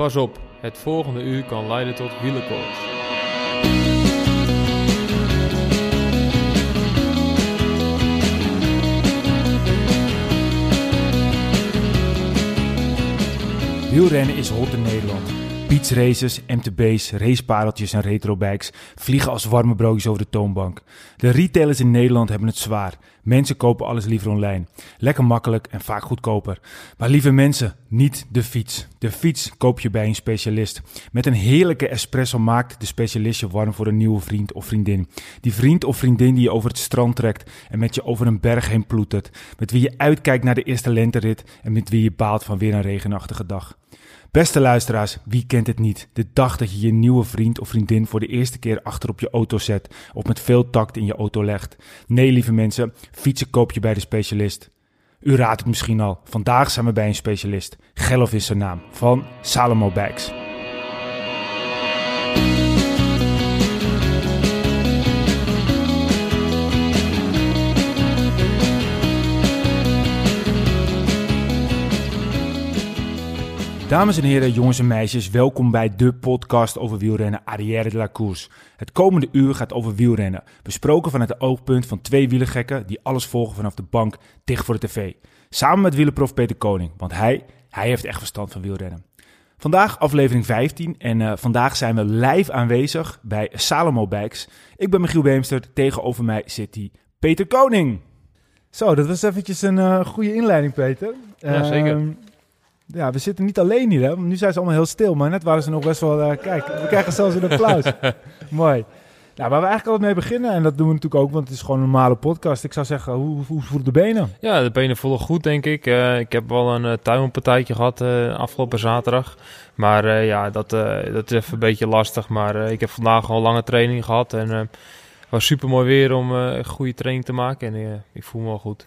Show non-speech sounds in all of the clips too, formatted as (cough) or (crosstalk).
Pas op, het volgende uur kan leiden tot wielenkoorts. Wielrennen is hot in Nederland. Beachraces, MTB's, racepareltjes en retrobikes vliegen als warme broodjes over de toonbank. De retailers in Nederland hebben het zwaar. Mensen kopen alles liever online. Lekker makkelijk en vaak goedkoper. Maar lieve mensen, niet de fiets. De fiets koop je bij een specialist. Met een heerlijke espresso maakt de specialist je warm voor een nieuwe vriend of vriendin. Die vriend of vriendin die je over het strand trekt en met je over een berg heen ploetert. Met wie je uitkijkt naar de eerste lenterit en met wie je baalt van weer een regenachtige dag. Beste luisteraars, wie kent het niet? De dag dat je je nieuwe vriend of vriendin voor de eerste keer achter op je auto zet of met veel tact in je auto legt. Nee, lieve mensen, fietsen koop je bij de specialist. U raadt het misschien al, vandaag zijn we bij een specialist. Gelf is zijn naam, van Salomo Bikes. Dames en heren, jongens en meisjes, welkom bij de podcast over wielrennen Arrière de la Course. Het komende uur gaat over wielrennen, besproken vanuit het oogpunt van twee wielergekken die alles volgen vanaf de bank dicht voor de tv. Samen met wielerprof Peter Koning, want hij, hij heeft echt verstand van wielrennen. Vandaag aflevering 15 en uh, vandaag zijn we live aanwezig bij Salomo Bikes. Ik ben Michiel Beemster, tegenover mij zit hij Peter Koning. Zo, dat was eventjes een uh, goede inleiding, Peter. Ja, zeker. Uh, ja, we zitten niet alleen hier, hè? Nu zijn ze allemaal heel stil, maar net waren ze nog best wel... Uh, kijk, we krijgen zelfs een applaus. (laughs) Mooi. Nou, waar we eigenlijk altijd mee beginnen, en dat doen we natuurlijk ook, want het is gewoon een normale podcast. Ik zou zeggen, hoe, hoe, voelen de benen? Ja, de benen voelen goed, denk ik. Uh, ik heb wel een uh, tuinpartijtje gehad uh, afgelopen zaterdag. Maar ja, dat, dat is even een beetje lastig. Maar ik heb vandaag al lange training gehad en het was super mooi weer om een goede training te maken. En ik voel me wel goed.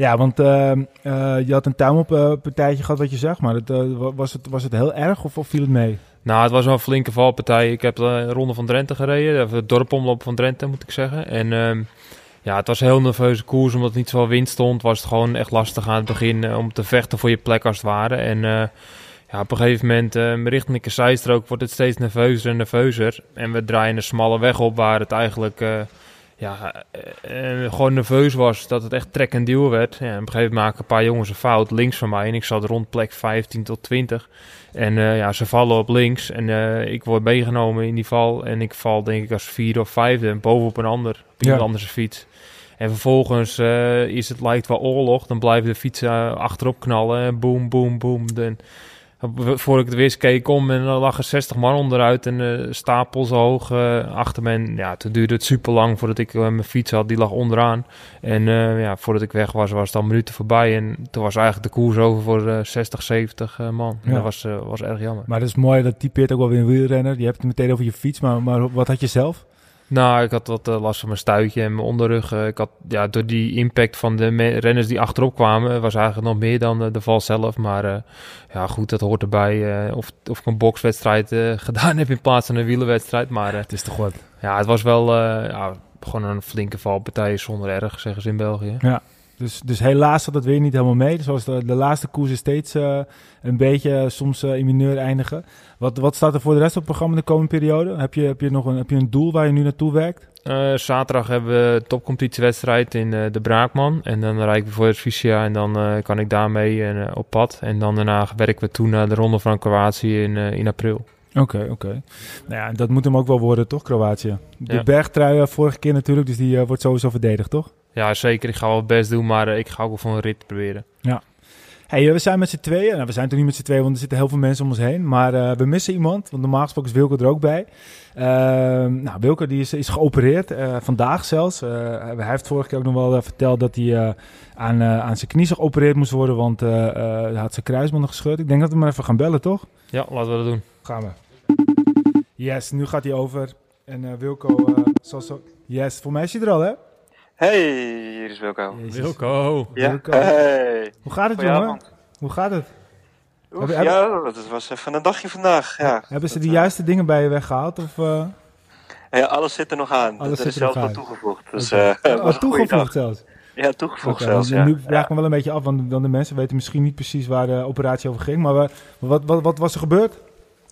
Ja, want uh, uh, je had een tuimelpartijtje gehad wat je zag, maar uh, was, het, was het heel erg of, viel het mee? Nou, het was wel een flinke valpartij. Ik heb de ronde van Drenthe gereden, of het dorpomloop van Drenthe moet ik zeggen. En uh, ja, het was een heel nerveuze koers, omdat niet zoveel wind stond. Was het gewoon echt lastig aan het begin om te vechten voor je plek als het ware. En ja, op een gegeven moment, richting de kasseistrook, wordt het steeds nerveuzer en nerveuzer. En we draaien een smalle weg op waar het eigenlijk ja, uh, gewoon nerveus was dat het echt trek en duw werd. Ja, op een gegeven moment maken een paar jongens een fout links van mij en ik zat rond plek 15 tot 20. En uh, ja, ze vallen op links en uh, ik word meegenomen in die val en ik val denk ik als vierde of vijfde bovenop een ander, op iemand ja. anders fiets. En vervolgens is het lijkt wel oorlog, dan blijven de fietsen achterop knallen en boom, boom, boom. Dan, voor ik het wist, keek om en er lag er 60 man onderuit en uh, stapel zo hoog uh, achter me. En ja, toen duurde het super lang voordat ik uh, mijn fiets had, die lag onderaan. En ja, voordat ik weg was, was het al minuten voorbij. En toen was eigenlijk de koers over voor 60, 70 man. Ja. Dat was, was erg jammer. Maar dat is mooi, dat typeert ook wel weer een wielrenner. Je hebt het meteen over je fiets, maar, maar wat had je zelf? Nou, ik had wat uh, last van mijn stuitje en mijn onderrug. Uh, ik had, ja, door die impact van de renners die achterop kwamen, was eigenlijk nog meer dan uh, de val zelf. Maar ja, goed, dat hoort erbij. of, of ik een bokswedstrijd (laughs) gedaan heb in plaats van een wielenwedstrijd. Maar het is toch wat? Ja, het was wel ja, gewoon een flinke valpartij zonder erg, zeggen ze in België. Ja. Dus, dus helaas zat het weer niet helemaal mee. Zoals de, de laatste koersen steeds uh, een beetje soms uh, in mineur eindigen. Wat, wat staat er voor de rest op het programma de komende periode? Heb je, heb je nog een, heb je een doel waar je nu naartoe werkt? Uh, zaterdag hebben we topcompetitiewedstrijd in de Braakman. En dan rijd ik voor het en dan kan ik daarmee op pad. En dan daarna werken we toe naar de Ronde van Kroatië in, in april. Oké, okay, oké. Okay. Nou ja, dat moet hem ook wel worden, toch, Kroatië? De ja. bergtrui vorige keer natuurlijk, dus die wordt sowieso verdedigd, toch? Ja, zeker. Ik ga wel het best doen, maar uh, ik ga ook wel voor een rit proberen. Ja. Hey, we zijn met z'n tweeën. Nou, we zijn toch niet met z'n tweeën, want er zitten heel veel mensen om ons heen. Maar uh, we missen iemand, want normaal gesproken is Wilco er ook bij. Uh, nou, Wilco die is, is geopereerd, uh, vandaag zelfs. hij heeft vorige keer ook nog wel verteld dat hij aan, aan zijn knie geopereerd moest worden, want hij had zijn kruisbanden gescheurd. Ik denk dat we maar even gaan bellen, toch? Ja, laten we dat doen. Gaan we. Yes, nu gaat hij over. En Wilco zal zo... Yes, voor mij is hij er al, hè? Hey, hier is Wilco. Jezus. Wilco. Ja. Wilco. Hey. Hoe gaat het, jongen? Hoe gaat het? Oef, Heb, ja, dat was even een dagje vandaag. Ja. Hebben ze de uh, juiste dingen bij je weggehaald? Of, uh... ja, alles zit er nog aan. Alles dat is zelfs nog toegevoegd. Dus, okay. uh, (laughs) oh, toegevoegd zelfs? Ja, toegevoegd okay, zelfs. Ja. Nu vraag ik me wel een beetje af, want dan de mensen weten misschien niet precies waar de operatie over ging. Maar wat, wat, wat was er gebeurd?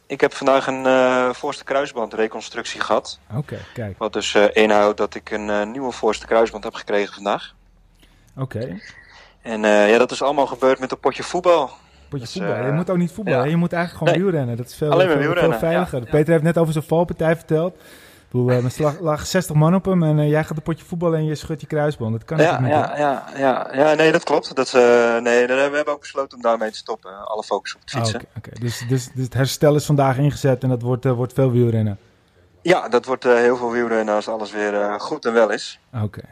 Ik heb vandaag een uh, voorste kruisbandreconstructie gehad. Oké, kijk. Wat dus uh, inhoudt dat ik een nieuwe voorste kruisband heb gekregen vandaag. Oké. En ja, dat is allemaal gebeurd met een potje voetbal. Potje dus, voetbal. je moet ook niet voetballen. Ja. Je moet eigenlijk gewoon nee. wielrennen. Dat is veel, Alleen veel, veel veiliger. Peter heeft net over zijn valpartij verteld. Bedoel, er lag 60 man op hem en uh, jij gaat een potje voetballen en je schudt je kruisband. Dat kan ja, niet. Ja, ja, ja, ja, nee, dat klopt. Dat, uh, nee, we hebben ook besloten om daarmee te stoppen. Alle focus op het ah, fietsen. Oké, okay, dus, dus, dus, het herstel is vandaag ingezet en dat wordt, wordt veel wielrennen? Ja, dat wordt heel veel wielrennen als alles weer goed en wel is. Oké,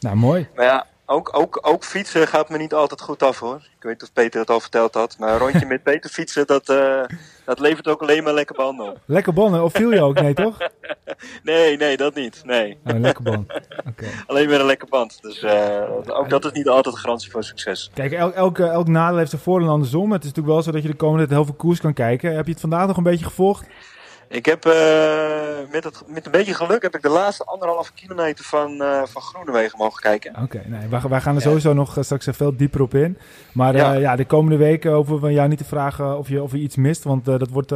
nou mooi. Maar ja, ook, ook, ook fietsen gaat me niet altijd goed af hoor. Ik weet niet of Peter het al verteld had. Maar een rondje met Peter fietsen, dat, uh, dat levert ook alleen maar lekker banden op. Lekker banden? Of viel je ook? Nee, toch? (laughs) nee, nee, dat niet. Nee. Oh, een lekker band. Okay. alleen maar een lekker band. Dus uh, ook dat is niet altijd garantie voor succes. Kijk, elk, elk, elk nadeel heeft zijn voor- en andersom. Het is natuurlijk wel zo dat je de komende tijd heel veel koers kan kijken. Heb je het vandaag nog een beetje gevolgd? Ik heb uh, met, het, met een beetje geluk heb ik de laatste anderhalve kilometer van, uh, van Groenewegen mogen kijken. Oké, nee, wij, wij, gaan er sowieso nog uh, straks veel dieper op in. Maar ja. ja. de komende weken hoeven we jou niet te vragen of je, of je iets mist. Want dat wordt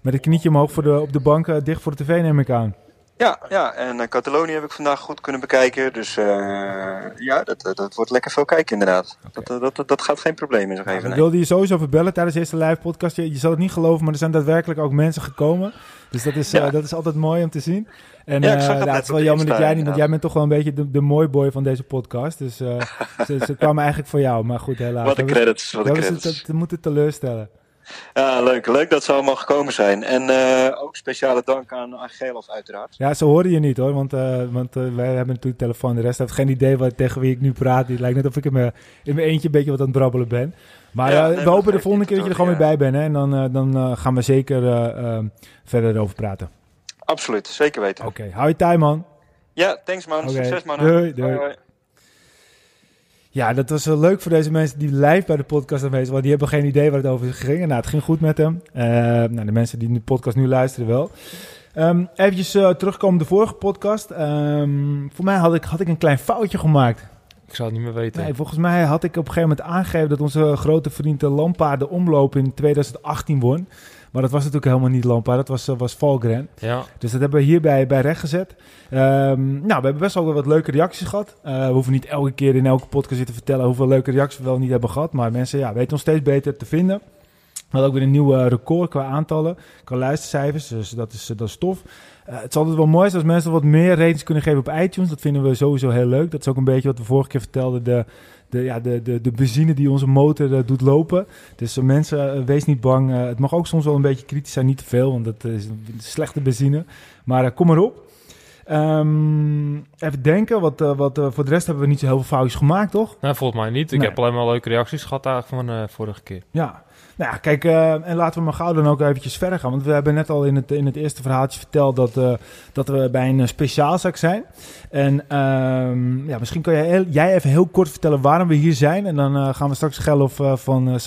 met het knietje omhoog voor de, op de bank dicht voor de tv neem ik aan. Ja, ja, en uh, Catalonië heb ik vandaag goed kunnen bekijken. Dus uh, ja, dat, dat wordt lekker veel kijken inderdaad. Dat, dat, dat gaat geen probleem in zo'n even. Ik wilde je sowieso verbellen tijdens deze live podcast. Je, je zal het niet geloven, maar er zijn daadwerkelijk ook mensen gekomen. Dus dat is, uh, dat is altijd mooi om te zien. En ja, ik zag het, het is wel jammer dat jij niet, want jij bent toch wel een beetje de, de mooi boy van deze podcast. Dus (laughs) ze, ze kwamen eigenlijk voor jou, maar goed, helaas. Wat de credits, wat de credits. Het, het, moet het teleurstellen. Ja, leuk. Leuk dat ze allemaal gekomen zijn. En uh, ook speciale dank aan, Gelof uiteraard. Ja, ze horen je niet hoor, want, uh, want uh, wij hebben natuurlijk telefoon. De rest heeft geen idee wat, tegen wie ik nu praat. Het lijkt net of ik in mijn, in mijn eentje een beetje wat aan het brabbelen ben. Maar ja, nee, we hopen de volgende keer dat je er gewoon ja. weer bij bent. Hè? En dan, dan gaan we zeker verder over praten. Absoluut, zeker weten. Oké, okay. hou je tijd man. Ja, thanks man. Okay. Succes man. Doei, doei. Ja, dat was wel leuk voor deze mensen die live bij de podcast aanwezig waren. Die hebben geen idee waar het over ging. Nou, het ging goed met hem. Uh, nou, de mensen die de podcast nu luisteren wel. Um, eventjes uh, terugkomen op de vorige podcast. Um, voor mij had ik, had ik een klein foutje gemaakt. Ik zou het niet meer weten. Nee, volgens mij had ik op een gegeven moment aangegeven dat onze grote vriend Lampaard de omloop in 2018 won. Maar dat was natuurlijk helemaal niet Lampaard, dat was, was Valgren. Ja. Dus dat hebben we hierbij bij recht gezet. Um, nou, we hebben best wel wat leuke reacties gehad. Uh, we hoeven niet elke keer in elke podcast te vertellen hoeveel leuke reacties we wel niet hebben gehad. Maar mensen ja, weten ons steeds beter te vinden. We hadden ook weer een nieuw record qua aantallen, qua luistercijfers. Dus dat is, dat is tof. Uh, het is altijd wel mooi als mensen wat meer ratings kunnen geven op iTunes. Dat vinden we sowieso heel leuk. Dat is ook een beetje wat we vorige keer vertelden. De, de, ja, de, de, de benzine die onze motor uh, doet lopen. Dus uh, mensen, wees niet bang. het mag ook soms wel een beetje kritisch zijn. Niet te veel, want dat is slechte benzine. Maar kom maar op. Um, even denken, wat, uh, wat, uh, voor de rest hebben we niet zo heel veel foutjes gemaakt, toch? Nee, volgens mij niet. Ik nee. heb alleen maar leuke reacties gehad eigenlijk van uh, vorige keer. Ja, nou ja, kijk, en laten we maar gauw dan ook eventjes verder gaan. Want we hebben net al in het, in het eerste verhaaltje verteld dat, dat we bij een speciaalzaak zijn. En um, ja, misschien kan jij, jij even heel kort vertellen waarom we hier zijn. En dan gaan we straks Gellof van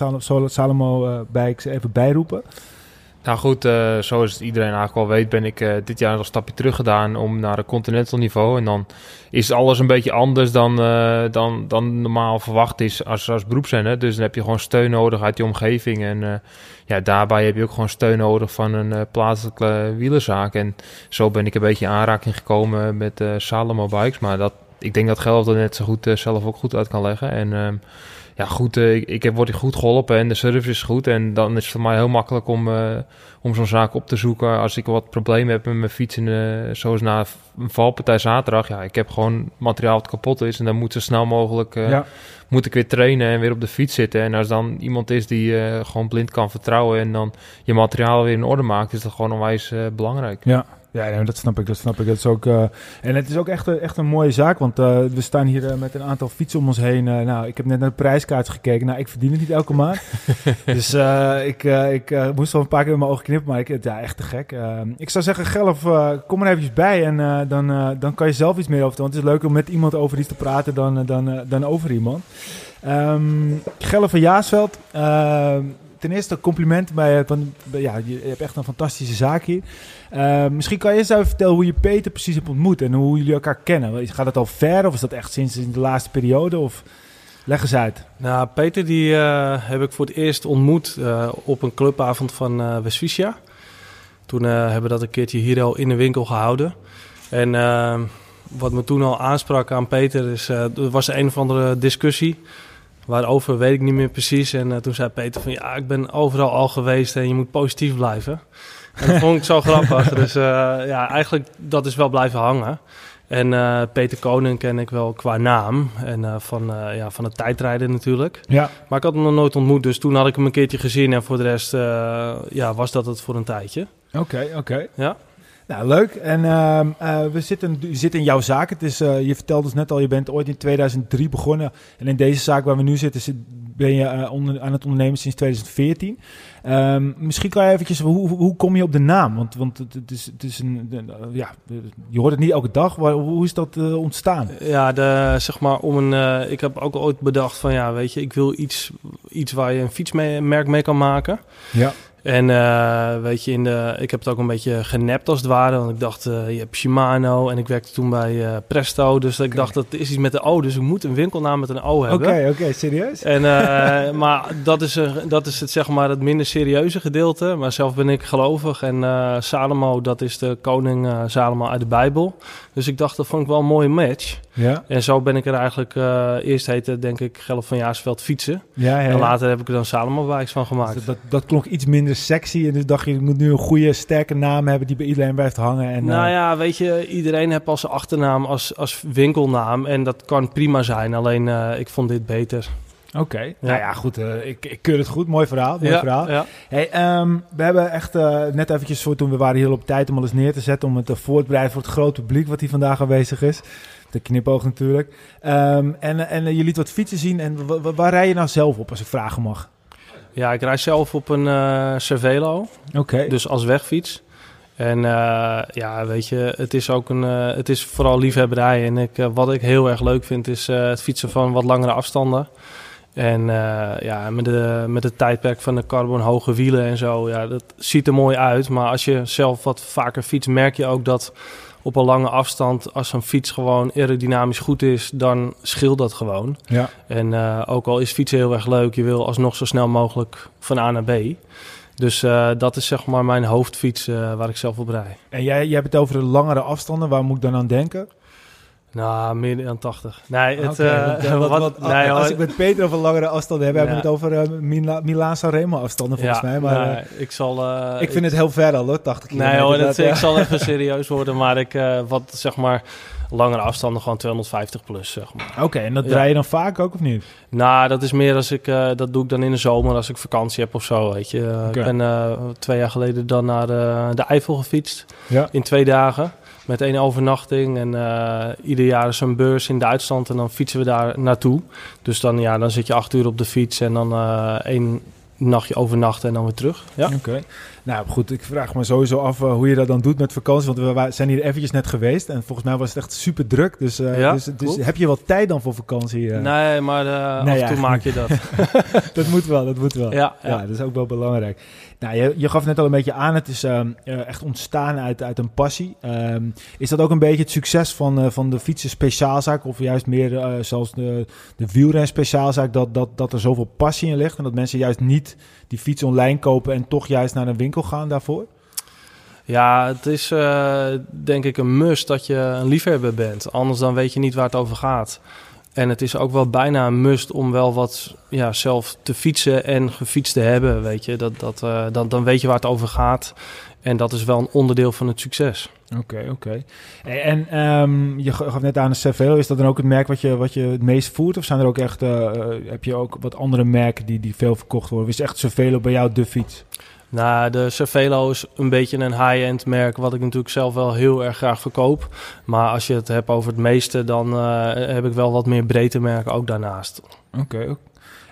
Salomo Bijks even bijroepen. Nou goed, uh, zoals iedereen eigenlijk al weet, ben ik uh, dit jaar een stapje terug gedaan om naar een continental niveau. En dan is alles een beetje anders dan, uh, dan, dan normaal verwacht is als, als beroepszender. Dus dan heb je gewoon steun nodig uit je omgeving. En ja, daarbij heb je ook gewoon steun nodig van een plaatselijke wielerzaak. En zo ben ik een beetje in aanraking gekomen met Salomo Bikes. Maar dat, ik denk dat Gelder er net zo goed zelf ook goed uit kan leggen. En ehm, ja, goed, uh, ik, ik word goed geholpen en de service is goed. En dan is het voor mij heel makkelijk om, uh, om zo'n zaak op te zoeken. Als ik wat problemen heb met mijn fiets, in, uh, zoals na een valpartij zaterdag. Ja, ik heb gewoon materiaal wat kapot is. En dan moet zo snel mogelijk ja. moet ik weer trainen en weer op de fiets zitten. En als dan iemand is die gewoon blind kan vertrouwen en dan je materiaal weer in orde maakt, is dat gewoon onwijs belangrijk. Ja, ja, dat snap ik. Dat snap ik. Dat is ook, uh, en het is ook echt, echt een mooie zaak, want uh, we staan hier uh, met een aantal fietsen om ons heen. nou, ik heb net naar de prijskaart gekeken. Nou, ik verdien het niet elke maand. (laughs) dus ik, ik moest wel een paar keer met mijn ogen knippen, maar ik, ja, echt te gek. ik zou zeggen, Gelf, kom er eventjes bij en dan, dan kan je zelf iets meer over Want het is leuker om met iemand over iets te praten dan, dan, dan over iemand. Um, Gelf van Jaasveld, ten eerste compliment bij, van, ja, je hebt echt een fantastische zaak hier. Uh, misschien kan je eens even vertellen hoe je Peter precies hebt ontmoet en hoe jullie elkaar kennen. Gaat het al ver of is dat echt sinds in de laatste periode? Of leg eens uit. Nou, Peter die uh, heb ik voor het eerst ontmoet op een clubavond van uh. Toen hebben we dat een keertje hier al in de winkel gehouden. En wat me toen al aansprak aan Peter is, er was een of andere discussie. Waarover weet ik niet meer precies. En toen zei Peter van ja, ik ben overal al geweest en je moet positief blijven. En dat vond ik zo (laughs) grappig. Dus ja, eigenlijk dat is wel blijven hangen. En uh, Peter Koning ken ik wel qua naam en uh, van, uh, ja, van het tijdrijden natuurlijk. Ja. Maar ik had hem nog nooit ontmoet, dus toen had ik hem een keertje gezien. En voor de rest ja, was dat het voor een tijdje. Oké, okay, oké. Okay. Ja. Nou, leuk. En ehm, we zitten, zitten in jouw zaak. Het is, je vertelde dus net al, je bent ooit in 2003 begonnen. En in deze zaak waar we nu zitten, ben je onder, aan het ondernemen sinds 2014. Um, misschien kan je eventjes, hoe, hoe kom je op de naam? Want, want het, is, het is een, ja, je hoort het niet elke dag. Hoe, hoe is dat ontstaan? Ja, de, zeg maar, om een, ik heb ook ooit bedacht van, ja, weet je, ik wil iets, iets waar je een fietsmerk mee kan maken. Ja. En uh, weet je, in de, ik heb het ook een beetje genept als het ware. Want ik dacht, uh, je hebt Shimano en ik werkte toen bij uh, Presto. Dus ik dacht, dat is iets met de O. Dus ik moet een winkelnaam met een O hebben. Oké, okay, oké, okay, serieus? En, (laughs) maar dat is, dat is het, zeg maar, het minder serieuze gedeelte. Maar zelf ben ik gelovig. En Salomo, dat is de koning Salomo uit de Bijbel. Dus ik dacht, dat vond ik wel een mooie match. Ja. En zo ben ik er eigenlijk, eerst heette denk ik Gelf van Jaarsveld fietsen. Ja, ja, en later heb ik er dan Salomo Bikes van gemaakt. Dus dat, dat klonk iets minder sexy. En dus dacht je, ik moet nu een goede, sterke naam hebben die bij iedereen blijft hangen. En, nou uh... ja, weet je, iedereen heeft als achternaam als, als winkelnaam. En dat kan prima zijn. Alleen uh, ik vond dit beter. Oké, okay. ja. nou ja, goed. Uh, ik, ik keur het goed. Mooi verhaal. Mooi ja, verhaal. Ja. Hey, um, we hebben echt net eventjes voor toen we waren hier op tijd om alles neer te zetten. Om het te voortbereiden voor het grote publiek wat hier vandaag aanwezig is. De knipoog natuurlijk. Um, en, en je liet wat fietsen zien. En waar rij je nou zelf op, als ik vragen mag? Ja, ik rijd zelf op een uh, Cervelo. Oké. Okay. Dus als wegfiets. En uh, ja, weet je, het is ook een, uh, het is vooral liefhebberij. En ik, wat ik heel erg leuk vind, is het fietsen van wat langere afstanden. En ja, met, de, met het tijdperk van de carbon hoge wielen en zo, ja, dat ziet er mooi uit. Maar als je zelf wat vaker fietst, merk je ook dat op een lange afstand, als een fiets gewoon aerodynamisch goed is, dan scheelt dat gewoon. Ja. En uh, ook al is fietsen heel erg leuk, je wil alsnog zo snel mogelijk van A naar B. Dus uh, dat is zeg maar mijn hoofdfiets uh, waar ik zelf op rij. En jij, jij hebt het over de langere afstanden, waar moet ik dan aan denken? Nou, meer dan 80. Nee, het, okay, uh, (laughs) wat, wat, wat, nee, als ik met Peter over langere afstanden heb, ja. hebben we het over uh, Mila Milaan Sanremo afstanden volgens ja, mij. Maar nee, ik zal. Uh, ik vind ik, het heel ver al, hoor, 80 Nee, hoor, dat, ik zal even (laughs) serieus worden, maar ik wat zeg maar langere afstanden gewoon 250 plus, zeg maar. Oké, okay, en dat draai je dan vaak ook of niet? Nou, dat is meer als ik dat doe ik dan in de zomer als ik vakantie heb of zo, weet je. Okay. Ik ben twee jaar geleden dan naar de, de Eifel gefietst ja. in twee dagen met één overnachting. En uh, ieder jaar is een beurs in Duitsland en dan fietsen we daar naartoe. Dus dan, ja, dan zit je acht uur op de fiets en dan uh, één nachtje overnachten en dan weer terug. Ja. Oké. Okay. Nou goed, ik vraag me sowieso af uh, hoe je dat dan doet met vakantie. Want we zijn hier eventjes net geweest en volgens mij was het echt super druk. Dus, uh, ja, dus, dus heb je wat tijd dan voor vakantie? Uh? Nee, maar nee, af en toe maak je dat. (laughs) dat moet wel, dat moet wel. Ja. ja, dat is ook wel belangrijk. Nou, je, gaf net al een beetje aan, het is um, echt ontstaan uit, uit een passie. Um, is dat ook een beetje het succes van, van de fietsen speciaalzaak? Of juist meer zoals de, de wielren speciaalzaak, dat, dat, dat er zoveel passie in ligt? En dat mensen juist niet die fiets online kopen en toch juist naar een winkel gaan daarvoor? Ja, het is denk ik een must dat je een liefhebber bent. Anders dan weet je niet waar het over gaat. En het is ook wel bijna een must om wel wat ja, zelf te fietsen en gefietst te hebben. Weet je. Dat, dat, uh, dan, dan weet je waar het over gaat. En dat is wel een onderdeel van het succes. Oké, oké. Okay. En um, je gaf net aan de Cervelo. Is dat dan ook het merk wat je, wat je het meest voert? Of zijn er ook echt, uh, heb je ook wat andere merken die, die veel verkocht worden? Is echt Cervelo bij jou de fiets? Nou, de Cervelo is een beetje een high-end merk, wat ik natuurlijk zelf wel heel erg graag verkoop. Maar als je het hebt over het meeste, dan uh, heb ik wel wat meer breedte merken ook daarnaast. Oké, okay.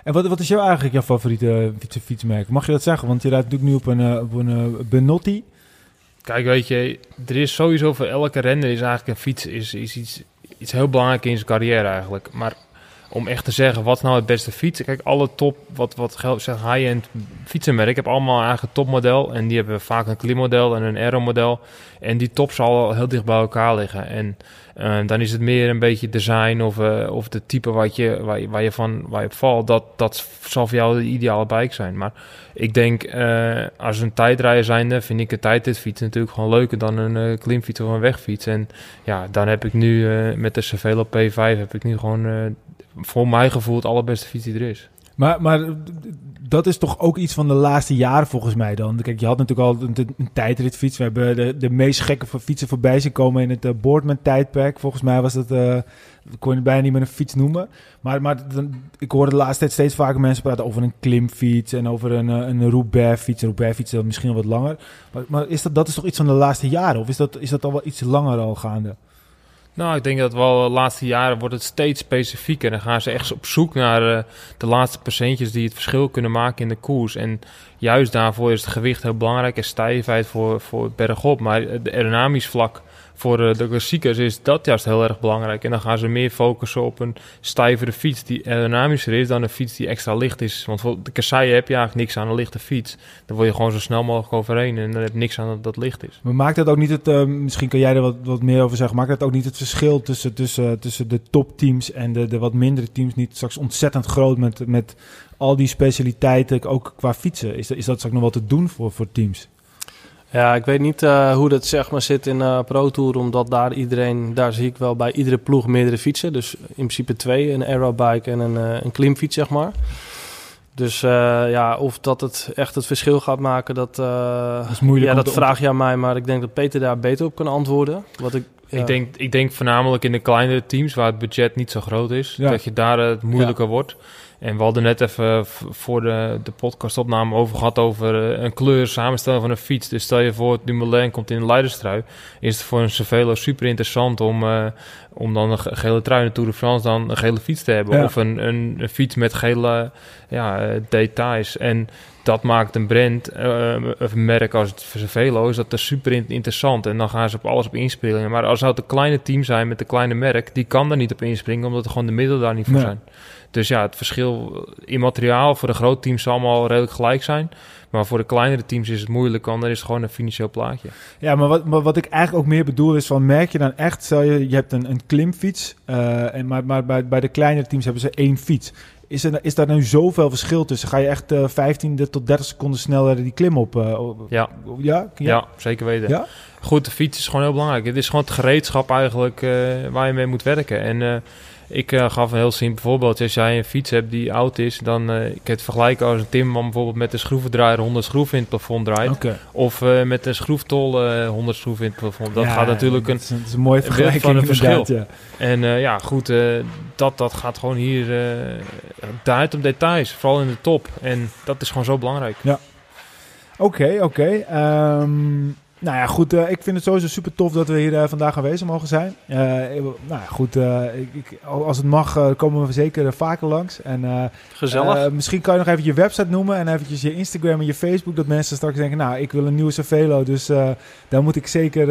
En wat, wat is jou eigenlijk jouw favoriete fietsmerk? Mag je dat zeggen? Want je rijdt natuurlijk nu op een, op een Benotti. Kijk, weet je, er is sowieso voor elke renner is eigenlijk een fiets is, is iets, iets heel belangrijk in zijn carrière eigenlijk. Maar om echt te zeggen wat nou het beste fiets. Kijk, alle top, wat, wat zeg high-end fietsenmerk, heb allemaal een eigen topmodel. En die hebben vaak een klimmodel en een aero-model. En die top zal heel dicht bij elkaar liggen. En uh, dan is het meer een beetje design of, uh, of de type wat je, waar, je, van waar je op valt. Dat, dat zal voor jou de ideale bike zijn. Maar ik denk, uh, als een tijdrijder zijnde, vind ik een tijdritfiets natuurlijk gewoon leuker dan een klimfiets of een wegfiets. En ja, dan heb ik nu met de Cervelo P5 heb ik nu gewoon voor mijn gevoel het allerbeste fiets die er is. Maar, maar dat is toch ook iets van de laatste jaren volgens mij dan. Kijk, je had natuurlijk al een, tijdritfiets. We hebben de, de meest gekke fietsen voorbij zien komen in het uh, Boardman tijdperk. Volgens mij was dat, uh, kon je bijna niet meer een fiets noemen. Maar, maar ik hoorde de laatste tijd steeds vaker mensen praten over een klimfiets en over een, eh, een Roubaix-fiets. Een Roubaix-fiets is misschien wat langer. Maar, maar, is dat, dat is toch iets van de laatste jaren? Of is dat, is dat al wel iets langer al gaande? Nou, ik denk dat wel de laatste jaren wordt het steeds specifieker. Dan gaan ze echt op zoek naar uh, de laatste percentjes die het verschil kunnen maken in de koers. En juist daarvoor is het gewicht heel belangrijk en stijfheid voor, voor bergop. Maar het aerodynamisch vlak voor eh, de klassiekers is dat juist heel erg belangrijk. En dan gaan ze meer focussen op een stijvere fiets die aerodynamischer is dan een fiets die extra licht is. Want voor de kasseien heb je eigenlijk niks aan een lichte fiets. Dan word je gewoon zo snel mogelijk overheen en dan heb je niks aan dat, dat licht is. Maar maakt dat ook niet het, uh, misschien kan jij er wat, wat meer over zeggen, maakt dat ook niet het verschil tussen, tussen, tussen de topteams en de, de wat mindere teams niet straks ontzettend groot met, met al die specialiteiten, ook qua fietsen? Is dat, is dat straks nog wat te doen voor, voor teams? Ja, ik weet niet uh, hoe dat zeg maar zit in uh, Pro Tour, omdat daar iedereen, daar zie ik wel bij iedere ploeg meerdere fietsen. Dus in principe twee, een aerobike en een, uh, een klimfiets, zeg maar. Dus ja, of dat het echt het verschil gaat maken, dat, dat is moeilijk. Ja, dat vraag je aan mij, maar ik denk dat Peter daar beter op kan antwoorden. Wat ik, ja. ik, denk, ik denk voornamelijk in de kleinere teams, waar het budget niet zo groot is, ja. dat je daar het moeilijker ja. wordt. En we hadden net even voor de, de podcastopname over gehad over eh, een kleur samenstellen van een fiets. Dus stel je voor, Dumoulin komt in een leiderstrui. Is het voor een Cervelo super interessant om, uh, om dan een gele trui in de Tour de France dan een gele fiets te hebben. Of een, een, een, fiets met gele ja, details. En dat maakt een brand, uh, een merk als het Cervelo, is dat er super interessant. En dan gaan ze op alles op inspringen. Maar als het een kleine team zijn met een kleine merk, die kan daar niet op inspringen, omdat er gewoon de middelen daar niet voor nee. zijn. Dus ja, het verschil in materiaal voor de grote teams zal allemaal redelijk gelijk zijn. Maar voor de kleinere teams is het moeilijk, want er is gewoon een financieel plaatje. Ja, maar wat, maar wat ik eigenlijk ook meer bedoel is van, merk je dan echt, stel je, je hebt een, een klimfiets, uh, en, maar, maar bij, bij de kleinere teams hebben ze één fiets. Is, er, is daar nu zoveel verschil tussen? Ga je echt uh, 15 tot 30 seconden sneller die klim op? Uh, ja. Ja? ja. ja, zeker weten. Ja? Goed, de fiets is gewoon heel belangrijk. Het is gewoon het gereedschap eigenlijk uh, waar je mee moet werken. En ik uh, gaf een heel simpel voorbeeld. Als jij een fiets hebt die oud is, dan uh, ik het vergelijken als een timmerman bijvoorbeeld met een schroevendraaier 100 schroeven in het plafond draait. Okay. Of uh, met een schroeftol 100 schroeven in het plafond. Dat ja, gaat natuurlijk dat een, is een, mooie vergelijking van een verschil. Ja. En ja, goed, dat, dat gaat gewoon hier draait om details, vooral in de top. En dat is gewoon zo belangrijk. Ja. Oké, okay, oké. Okay. Um, nou ja, goed. Uh, ik vind het sowieso super tof dat we hier uh, vandaag aanwezig mogen zijn. Uh, nou ja, goed. Ik, ik, als het mag, komen we zeker vaker langs. En, Gezellig. misschien kan je nog even je website noemen en eventjes je Instagram en je Facebook. Dat mensen straks denken, nou, ik wil een nieuwe Cervelo. Dus daar moet ik zeker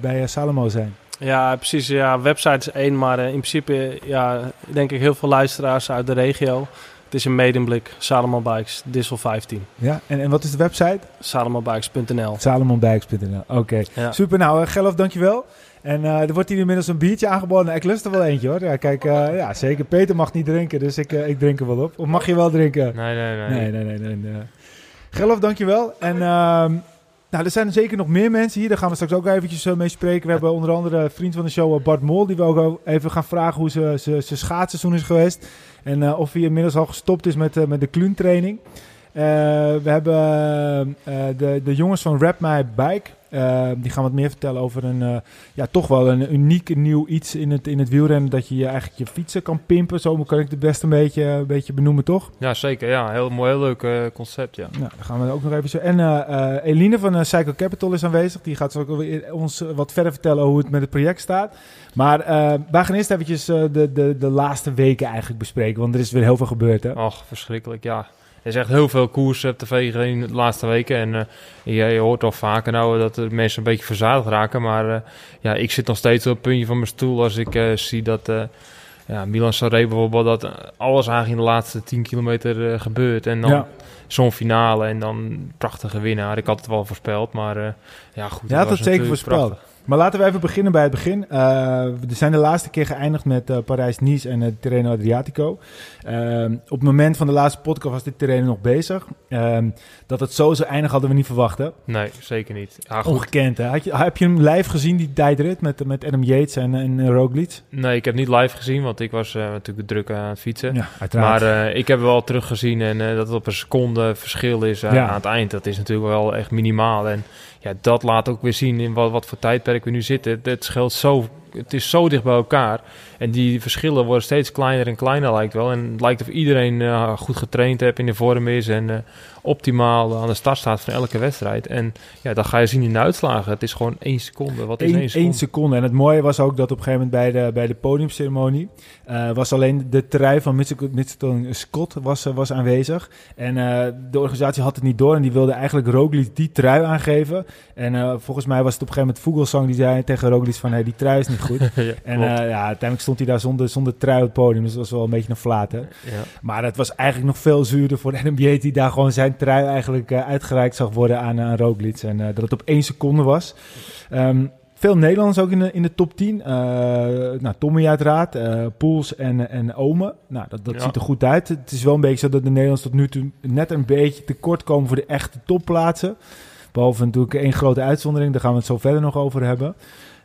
bij Salomo zijn. Ja, precies. Ja, website is één, maar in principe, ja, denk ik heel veel luisteraars uit de regio. Het is een medemblik, Salomon Bikes, Dissel 15. Ja, en, en wat is de website? Salomonbikes.nl Salomonbikes.nl, oké. Okay. Ja. Super, nou uh, Geloof, dankjewel. En uh, er wordt hier inmiddels een biertje aangeboden. Ik lust er wel eentje hoor. Ja, kijk, uh, ja, zeker. Peter mag niet drinken, dus ik, ik drink er wel op. Of mag je wel drinken? Nee, nee, nee. Nee, nee, nee. nee, nee. Geloof, dankjewel. En... Uh, nou, er zijn zeker nog meer mensen hier. Daar gaan we straks ook eventjes mee spreken. We hebben onder andere een vriend van de show, Bart Mol, die we ook even gaan vragen hoe zijn schaatsseizoen is geweest. En uh, of hij inmiddels al gestopt is met, uh, met de kluuntraining. We hebben de, de jongens van Rap My Bike. die gaan wat meer vertellen over een, ja, toch wel een uniek nieuw iets in het, in het wielrennen. Dat je, je eigenlijk je fietsen kan pimpen. Zo kan ik het best een beetje, een beetje benoemen, toch? Ja, zeker. Ja, heel mooi, heel leuk concept, ja. Nou, dan gaan we ook nog even zo. En Eline van Cycle Capital is aanwezig. Die gaat ons wat verder vertellen hoe het met het project staat. Maar uh, wij gaan eerst eventjes uh, de, de, de laatste weken eigenlijk bespreken. Want er is weer heel veel gebeurd, hè? Ach, verschrikkelijk, ja. Er is echt heel veel koers op tv in de laatste weken. En uh, je, je, hoort al vaker nou dat de mensen een beetje verzadigd raken. Maar ja, ik zit nog steeds op het puntje van mijn stoel als ik zie dat ja, Milan Sanremo bijvoorbeeld, dat eh, alles eigenlijk in de laatste 10 kilometer eh, gebeurt. En dan Ja. zo'n finale en dan prachtige winnaar. Ik had het wel voorspeld, maar eh, ja goed. Was het zeker voorspeld. prachtig. Maar laten we even beginnen bij het begin. Eh, we zijn de laatste keer geëindigd met eh, Parijs-Nice en het Terreno Adriatico. Ehm, op het moment van de laatste podcast was dit terrein nog bezig. Ehm, dat het zo zou eindigen hadden we niet verwacht. Hè? Nee, zeker niet. Ja, goed. Ongekend. Hè? Had je, heb je hem live gezien, die tijdrit met, met Adam Yates en, en Roglic? Nee, ik heb niet live gezien, want ik was eh, natuurlijk druk aan het fietsen. Ja, uiteraard. Maar ik heb wel teruggezien en dat het op een seconde verschil is Ja. aan het eind. Dat is natuurlijk wel echt minimaal. En ja, dat laat ook weer zien in wat, wat voor tijdperk we nu zitten. Het, scheelt zo, het is zo dicht bij elkaar. En die verschillen worden steeds kleiner en kleiner lijkt wel. En het lijkt of iedereen eh, goed getraind heeft, in de vorm is en eh, optimaal aan de start staat van elke wedstrijd. En ja, dat ga je zien in de uitslagen. Het is gewoon één seconde. Wat is Eén, één seconde? één seconde. En het mooie was ook dat op een gegeven moment bij de, bij de podiumceremonie... eh, was alleen de trui van Mitchelton Scott was, was aanwezig. En de organisatie had het niet door en die wilde eigenlijk Roglic die trui aangeven. En volgens mij was het op een gegeven moment Vogelsang die zei tegen Roglic van... Hey, die trui is niet goed. (laughs) ja, en eh, ja, uiteindelijk stond hij daar zonder, zonder trui op het podium. Dus dat was wel een beetje een ja. Maar het was eigenlijk nog veel zuurder voor de NBA die daar gewoon zijn trui eigenlijk eh, uitgereikt zag worden aan, aan Roglic. En eh, dat het op één seconde was. Ehm, veel Nederlanders ook in de, in de top 10. Eh nou, Tommy uiteraard, eh Poels en, en Ome. Nou, dat, dat Ja. ziet er goed uit. Het is wel een beetje zo dat de Nederlanders tot nu toe net een beetje tekort komen voor de echte topplaatsen. Behalve natuurlijk één grote uitzondering, daar gaan we het zo verder nog over hebben.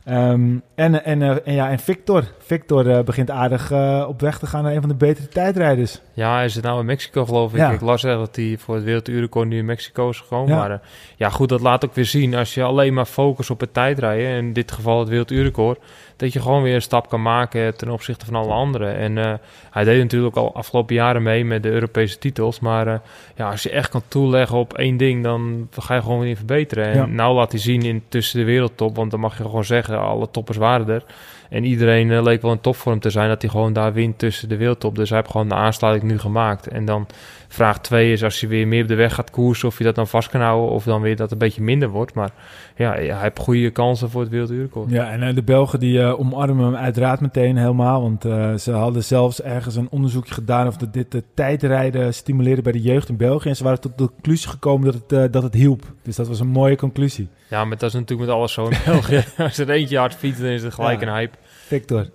Ehm, en, en, eh, en, ja, en Victor. Victor eh, begint aardig eh, op weg te gaan naar een van de betere tijdrijders. Ja, hij zit nou in Mexico geloof ik. Ja. Ik las echt dat hij voor het werelduurrecord nu in Mexico is gekomen. Ja. Maar ja, goed, dat laat ook weer zien. Als je alleen maar focust op het tijdrijden, in dit geval het werelduurrecord, dat je gewoon weer een stap kan maken ten opzichte van alle anderen. En hij deed natuurlijk al afgelopen jaren mee met de Europese titels. Maar ja, als je echt kan toeleggen op één ding, dan ga je gewoon weer verbeteren. En Ja. nou laat hij zien in tussen de wereldtop, want dan mag je gewoon zeggen, alle toppers waren er. En iedereen eh, leek wel in topvorm te zijn dat hij gewoon daar wint tussen de wereldtop. Dus hij heeft gewoon de aansluiting nu gemaakt. En dan vraag twee is als je weer meer op de weg gaat koersen... of je dat dan vast kan houden of dan weer dat een beetje minder wordt. Maar ja, hij heeft goede kansen voor het werelduurrecord. Ja, en eh, de Belgen die eh, omarmen hem uiteraard meteen helemaal. Want eh, ze hadden zelfs ergens een onderzoekje gedaan of dat dit de tijdrijden stimuleerde bij de jeugd in België. En ze waren tot de conclusie gekomen dat het, dat het hielp. Dus dat was een mooie conclusie. Ja, maar dat is natuurlijk met alles zo in (laughs) België. als er eentje hard fietst, dan is het gelijk Ja. een hype. Victor.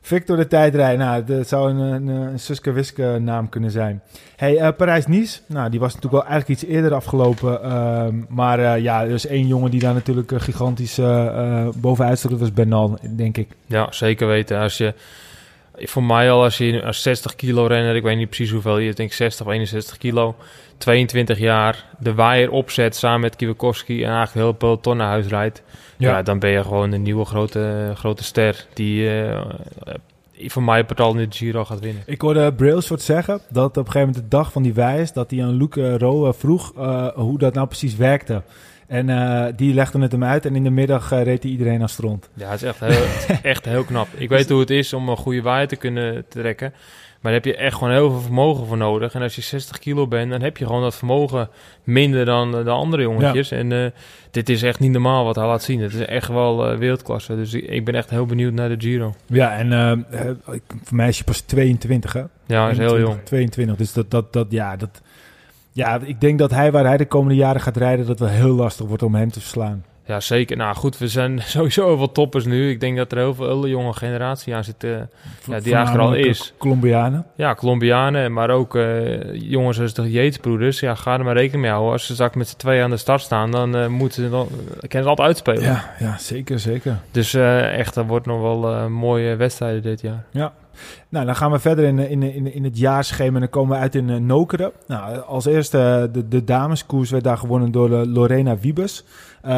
Victor de tijdrijder. Nou, dat zou een, een, Suske Wiske naam kunnen zijn. Hey, eh, Parijs-Nice. Nou, die was natuurlijk wel eigenlijk iets eerder afgelopen. ehm, maar eh, ja, er is één jongen die daar natuurlijk eh, gigantisch bovenuit stond. Dat was Bernal, denk ik. Ja, zeker weten. Als je, voor mij al, als je als 60 kilo renner, ik weet niet precies hoeveel je, denk 60 of 61 kilo, 22 jaar, de waaier opzet samen met Kwiatkowski en eigenlijk heel peloton naar huis rijdt. Ja. dan ben je gewoon een nieuwe grote, grote ster die eh, eh, voor mij al in de Giro gaat winnen. Ik hoorde Brailsford zeggen dat op een gegeven moment de dag van die wijs dat hij aan Luc eh, Rowe vroeg hoe dat nou precies werkte. En die legde het hem uit en in de middag reed hij iedereen aan stront. Ja, het is echt heel, (laughs) echt heel knap. Ik weet hoe het is om een goede waaier te kunnen trekken. Maar daar heb je echt gewoon heel veel vermogen voor nodig. En als je 60 kilo bent, dan heb je gewoon dat vermogen minder dan de andere jongetjes. En eh, dit is echt niet normaal wat hij laat zien. Het is echt wel eh, wereldklasse. Dus ik, ik ben echt heel benieuwd naar de Giro. Ja, en eh, voor mij is hij pas 22 hè? Ja, hij is heel 21, jong. 22, dus dat, dat, dat, ja, dat... Ja, ik denk dat hij, waar hij de komende jaren gaat rijden, dat het wel heel lastig wordt om hem te verslaan. Ja, zeker. Nou goed, we zijn (laughs) sowieso veel toppers nu. Ik denk dat er heel veel hele jonge generatie aan zit. eh, Ja, die eigenlijk er al is. Colombianen. Ja, Colombianen, maar ook eh, jongens als de Yates-broeders. Ja, ga er maar rekening mee houden. Als ze straks met z'n tweeën aan de start staan, dan eh, moeten ze dan, kunnen ze altijd uitspelen. Ja, ja, zeker, zeker. Dus echt, dat wordt nog wel eh, mooie wedstrijden dit jaar. Nou, dan gaan we verder in, in, in, in het jaarschema en dan komen we uit in uh, Nokeren. Nou, als eerste uh, de, de dameskoers werd daar gewonnen door uh, Lorena Wiebes. Um,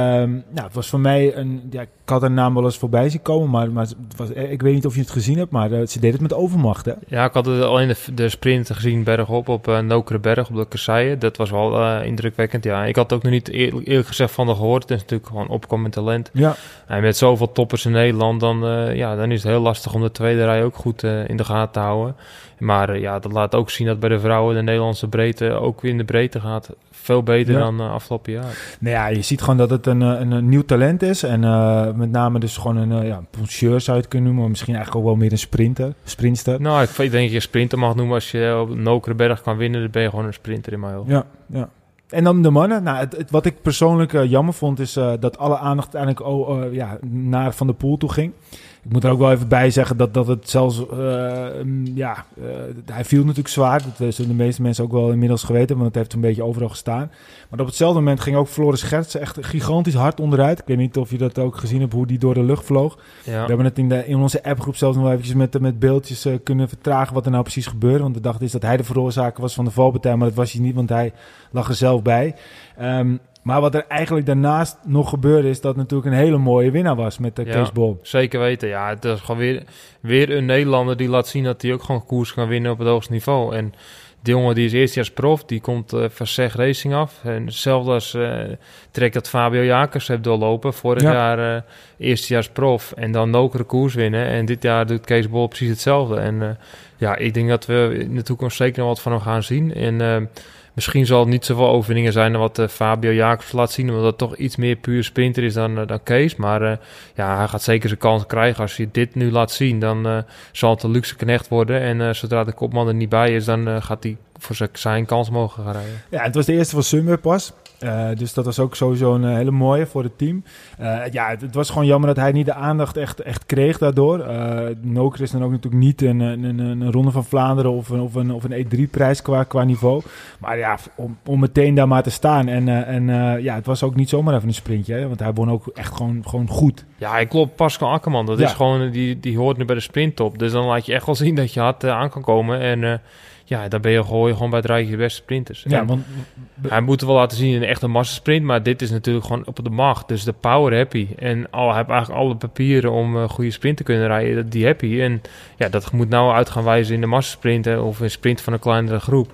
nou, het was voor mij een. Ja, ik had haar naam wel eens voorbij zien komen, maar, maar het was, ik weet niet of je het gezien hebt, maar uh, ze deed het met overmacht. Hè? Ja, ik had het alleen de, de sprint gezien bergop op uh, Nokerenberg op de kasseien. Dat was wel uh, indrukwekkend. Ja, ik had ook nog niet eerlijk, eerlijk gezegd van de gehoord. Het is natuurlijk gewoon opkomend talent. Ja. En met zoveel toppers in Nederland, dan, uh, ja, dan is het heel lastig om de tweede rij ook goed goed in de gaten houden. Maar ja, dat laat ook zien dat bij de vrouwen de Nederlandse breedte ook in de breedte gaat. Veel beter dan afgelopen jaar. Nou ja, je ziet gewoon dat het een, een, een nieuw talent is. En met name dus gewoon een ja, zou je het kunnen noemen. Misschien eigenlijk ook wel meer een sprinter, sprinter. Nou, ik denk dat je sprinter mag noemen. Als je op Nokerenberg kan winnen, dan ben je gewoon een sprinter in mijn. Ja, ja. En dan de mannen. Nou, het, wat ik persoonlijk uh, jammer vond, is uh, dat alle aandacht eigenlijk oh, uh, ja, naar Van de Poel toe ging. Ik moet er ook wel even bij zeggen dat, dat het zelfs, uh, ja, uh, hij viel natuurlijk zwaar. Dat zullen de meeste mensen ook wel inmiddels geweten, want het heeft een beetje overal gestaan. Maar op hetzelfde moment ging ook Floris Scherts echt gigantisch hard onderuit. Ik weet niet of je dat ook gezien hebt, hoe die door de lucht vloog. Ja. We hebben het in, de, in onze appgroep zelfs nog eventjes met, met beeldjes uh, kunnen vertragen wat er nou precies gebeurde. Want de dacht is dat hij de veroorzaker was van de valpartij, maar dat was hij niet, want hij lag er zelf bij. Um, maar wat er eigenlijk daarnaast nog gebeurde, is dat natuurlijk een hele mooie winnaar was met de ja, Kees Bol. Zeker weten, ja. Het is gewoon weer, weer een Nederlander die laat zien dat hij ook gewoon koers kan winnen op het hoogste niveau. En die jongen die is eerstejaars prof, die komt uh, van Seg Racing af. En hetzelfde als uh, trek dat Fabio Jakers heeft doorlopen. Vorig ja. jaar uh, eerstejaars prof en dan nokere koers winnen. En dit jaar doet Kees Bol precies hetzelfde. En ja, ik denk dat we in de toekomst zeker nog wat van hem gaan zien. En Misschien zal het niet zoveel overwinningen zijn dan wat uh, Fabio Jacobs laat zien. Omdat dat toch iets meer puur sprinter is dan, uh, dan Kees. Maar uh, ja, hij gaat zeker zijn kans krijgen. Als hij dit nu laat zien, dan zal het een luxe knecht worden. En zodra de kopman er niet bij is, dan gaat hij voor zijn kans mogen gaan rijden. Ja, het was de eerste van Sunweb pas. Uh, dus dat was ook sowieso een hele mooie voor het team. Uh, ja, het, het, was gewoon jammer dat hij niet de aandacht echt, echt kreeg daardoor. Uh, Noker is dan ook natuurlijk niet een, een, een, een Ronde van Vlaanderen of een, of een, of een E3-prijs qua, qua niveau. Maar ja, om, om meteen daar maar te staan. En, en ja, het was ook niet zomaar even een sprintje. Hè, want hij won ook echt gewoon, gewoon goed. Ja, ik klopt. Pascal Akkerman, dat ja. is gewoon, die, die hoort nu bij de sprinttop. Dus dan laat je echt wel zien dat je hard aan kan komen. En ja, dan ben je gewoon, gewoon bij het rijtje beste sprinters. Ja, want... Hij moet wel laten zien in een echte massasprint, maar dit is natuurlijk gewoon op de macht. Dus de power happy. En al, hij heeft eigenlijk alle papieren om een goede sprint te kunnen rijden, die happy. En ja, dat moet nou uit gaan wijzen in de massasprinten of een sprint van een kleinere groep.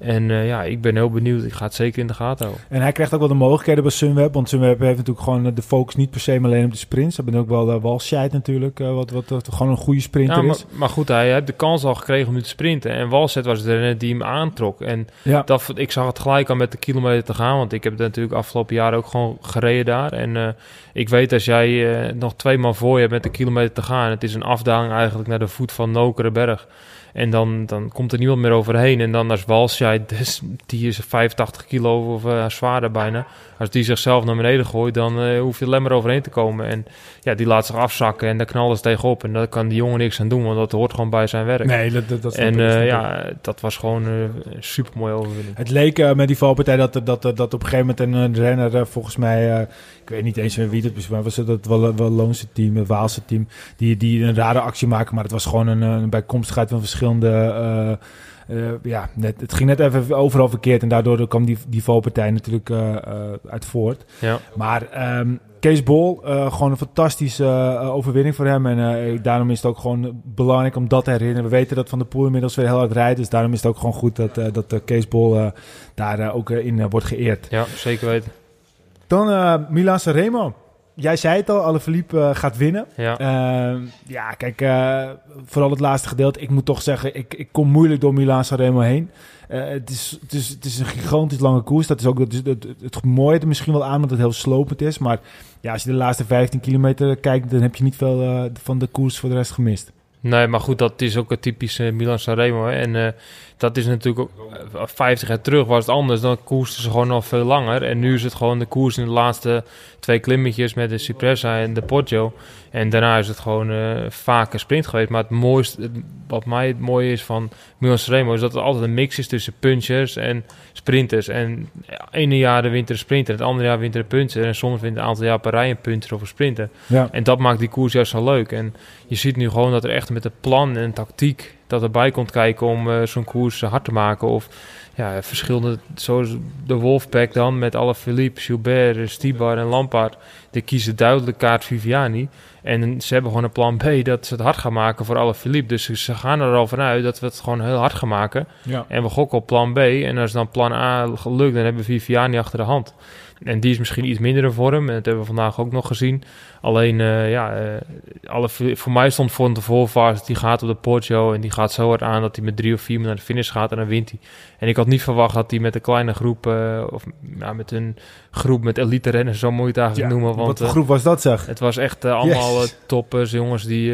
En uh, ja, ik ben heel benieuwd. Ik ga het zeker in de gaten houden. En hij krijgt ook wel de mogelijkheden bij Sunweb. Want Sunweb heeft natuurlijk gewoon eh, de focus niet per se maar alleen op de sprints. Ze hebben ook wel de uh, Walscheid natuurlijk, uh, wat, wat, wat, gewoon een goede sprinter ja, maar, is. Maar goed, hij heeft de kans al gekregen om nu te sprinten. En Walscheid was de die hem aantrok. En ja. dat, ik zag het gelijk al met de kilometer te gaan. Want ik heb het natuurlijk afgelopen jaar ook gewoon gereden daar. En uh, ik weet als jij nog twee man voor je hebt met de kilometer te gaan. Het is een afdaling eigenlijk naar de voet van Nokerenberg. En dan, dan komt er niemand meer overheen. En dan als Walscheid, dus, die is 85 kilo of uh, zwaarder bijna. Als die zichzelf naar beneden gooit, dan uh, hoef je alleen maar overheen te komen. En ja, die laat zich afzakken en daar knallen ze tegenop. En daar kan die jongen niks aan doen, want dat hoort gewoon bij zijn werk. Nee, dat, dat, dat En uh, ja, dat was gewoon een super mooie overwinning. Het leek met die valpartij dat, dat, dat, dat op een gegeven moment een renner, volgens mij, ik weet niet eens wie het was, maar was het het Wallonse team, het Waalse team, die, die een rare actie maken. Maar het was gewoon een, een bijkomstigheid van verschillende... Uh, ja, net, het ging net even overal verkeerd en daardoor kwam die, die valpartij natuurlijk uh, uh, uit voort. Ja. Maar um, Kees Bol, gewoon een fantastische overwinning voor hem. En daarom is het ook gewoon belangrijk om dat te herinneren. We weten dat Van de Poel inmiddels weer heel hard rijdt. Dus daarom is het ook gewoon goed dat, dat Kees Bol daar ook in wordt geëerd. Ja, zeker weten. Dan Milan Sanremo jij zei het al, Alaphilippe uh, gaat winnen. Ja, uh, ja kijk, uh, vooral het laatste gedeelte. Ik moet toch zeggen, ik, ik kom moeilijk door Milaan Sanremo heen. Uh, het, is, het, is, het is een gigantisch lange koers. Dat is ook het, het, het mooie er misschien wel aan, dat het heel slopend is. Maar ja, als je de laatste 15 kilometer kijkt, dan heb je niet veel van de koers voor de rest gemist. Nee, maar goed, dat is ook een typische Milan Sanremo. En uh, dat is natuurlijk ook 50 jaar terug was het anders. Dan koersten ze gewoon nog veel langer. En nu is het gewoon de koers in de laatste twee klimmetjes met de Cipressa en de Poggio. En daarna is het gewoon uh, vaak een sprint geweest. Maar het mooiste, wat mij het mooie is van Milan Sanremo is dat het altijd een mix is tussen punchers en sprinters. En ja, ene jaar de winter sprinter, het andere jaar winter punter. En soms wint een aantal jaar per rij een punter of een sprinter. Ja. En dat maakt die koers juist zo leuk. En je ziet nu gewoon dat er echt met een plan en tactiek dat erbij komt kijken om uh, zo'n koers hard te maken. Of ja, verschillende, zoals de Wolfpack dan met alle Philippe, Gilbert, Stibar en Lampaard. Die kiezen duidelijk kaart Viviani. En ze hebben gewoon een plan B dat ze het hard gaan maken voor alle Philippe. Dus ze gaan er al vanuit dat we het gewoon heel hard gaan maken. Ja. En we gokken op plan B. En als dan plan A gelukt, dan hebben we Viviani achter de hand. En die is misschien iets minder in vorm. En dat hebben we vandaag ook nog gezien. Alleen, eh, ja, uh, alle, voor mij stond voor tevoren vast. Die gaat op de Porto en die gaat zo hard aan dat hij met drie of vier naar de finish gaat en dan wint hij. En ik had niet verwacht dat hij met een kleine groep, uh, of met een groep met elite renners, zo het eigenlijk Ja, noemen. Want Wat voor groep was dat, zeg? het was echt eh, allemaal Yes. eh, toppers, jongens die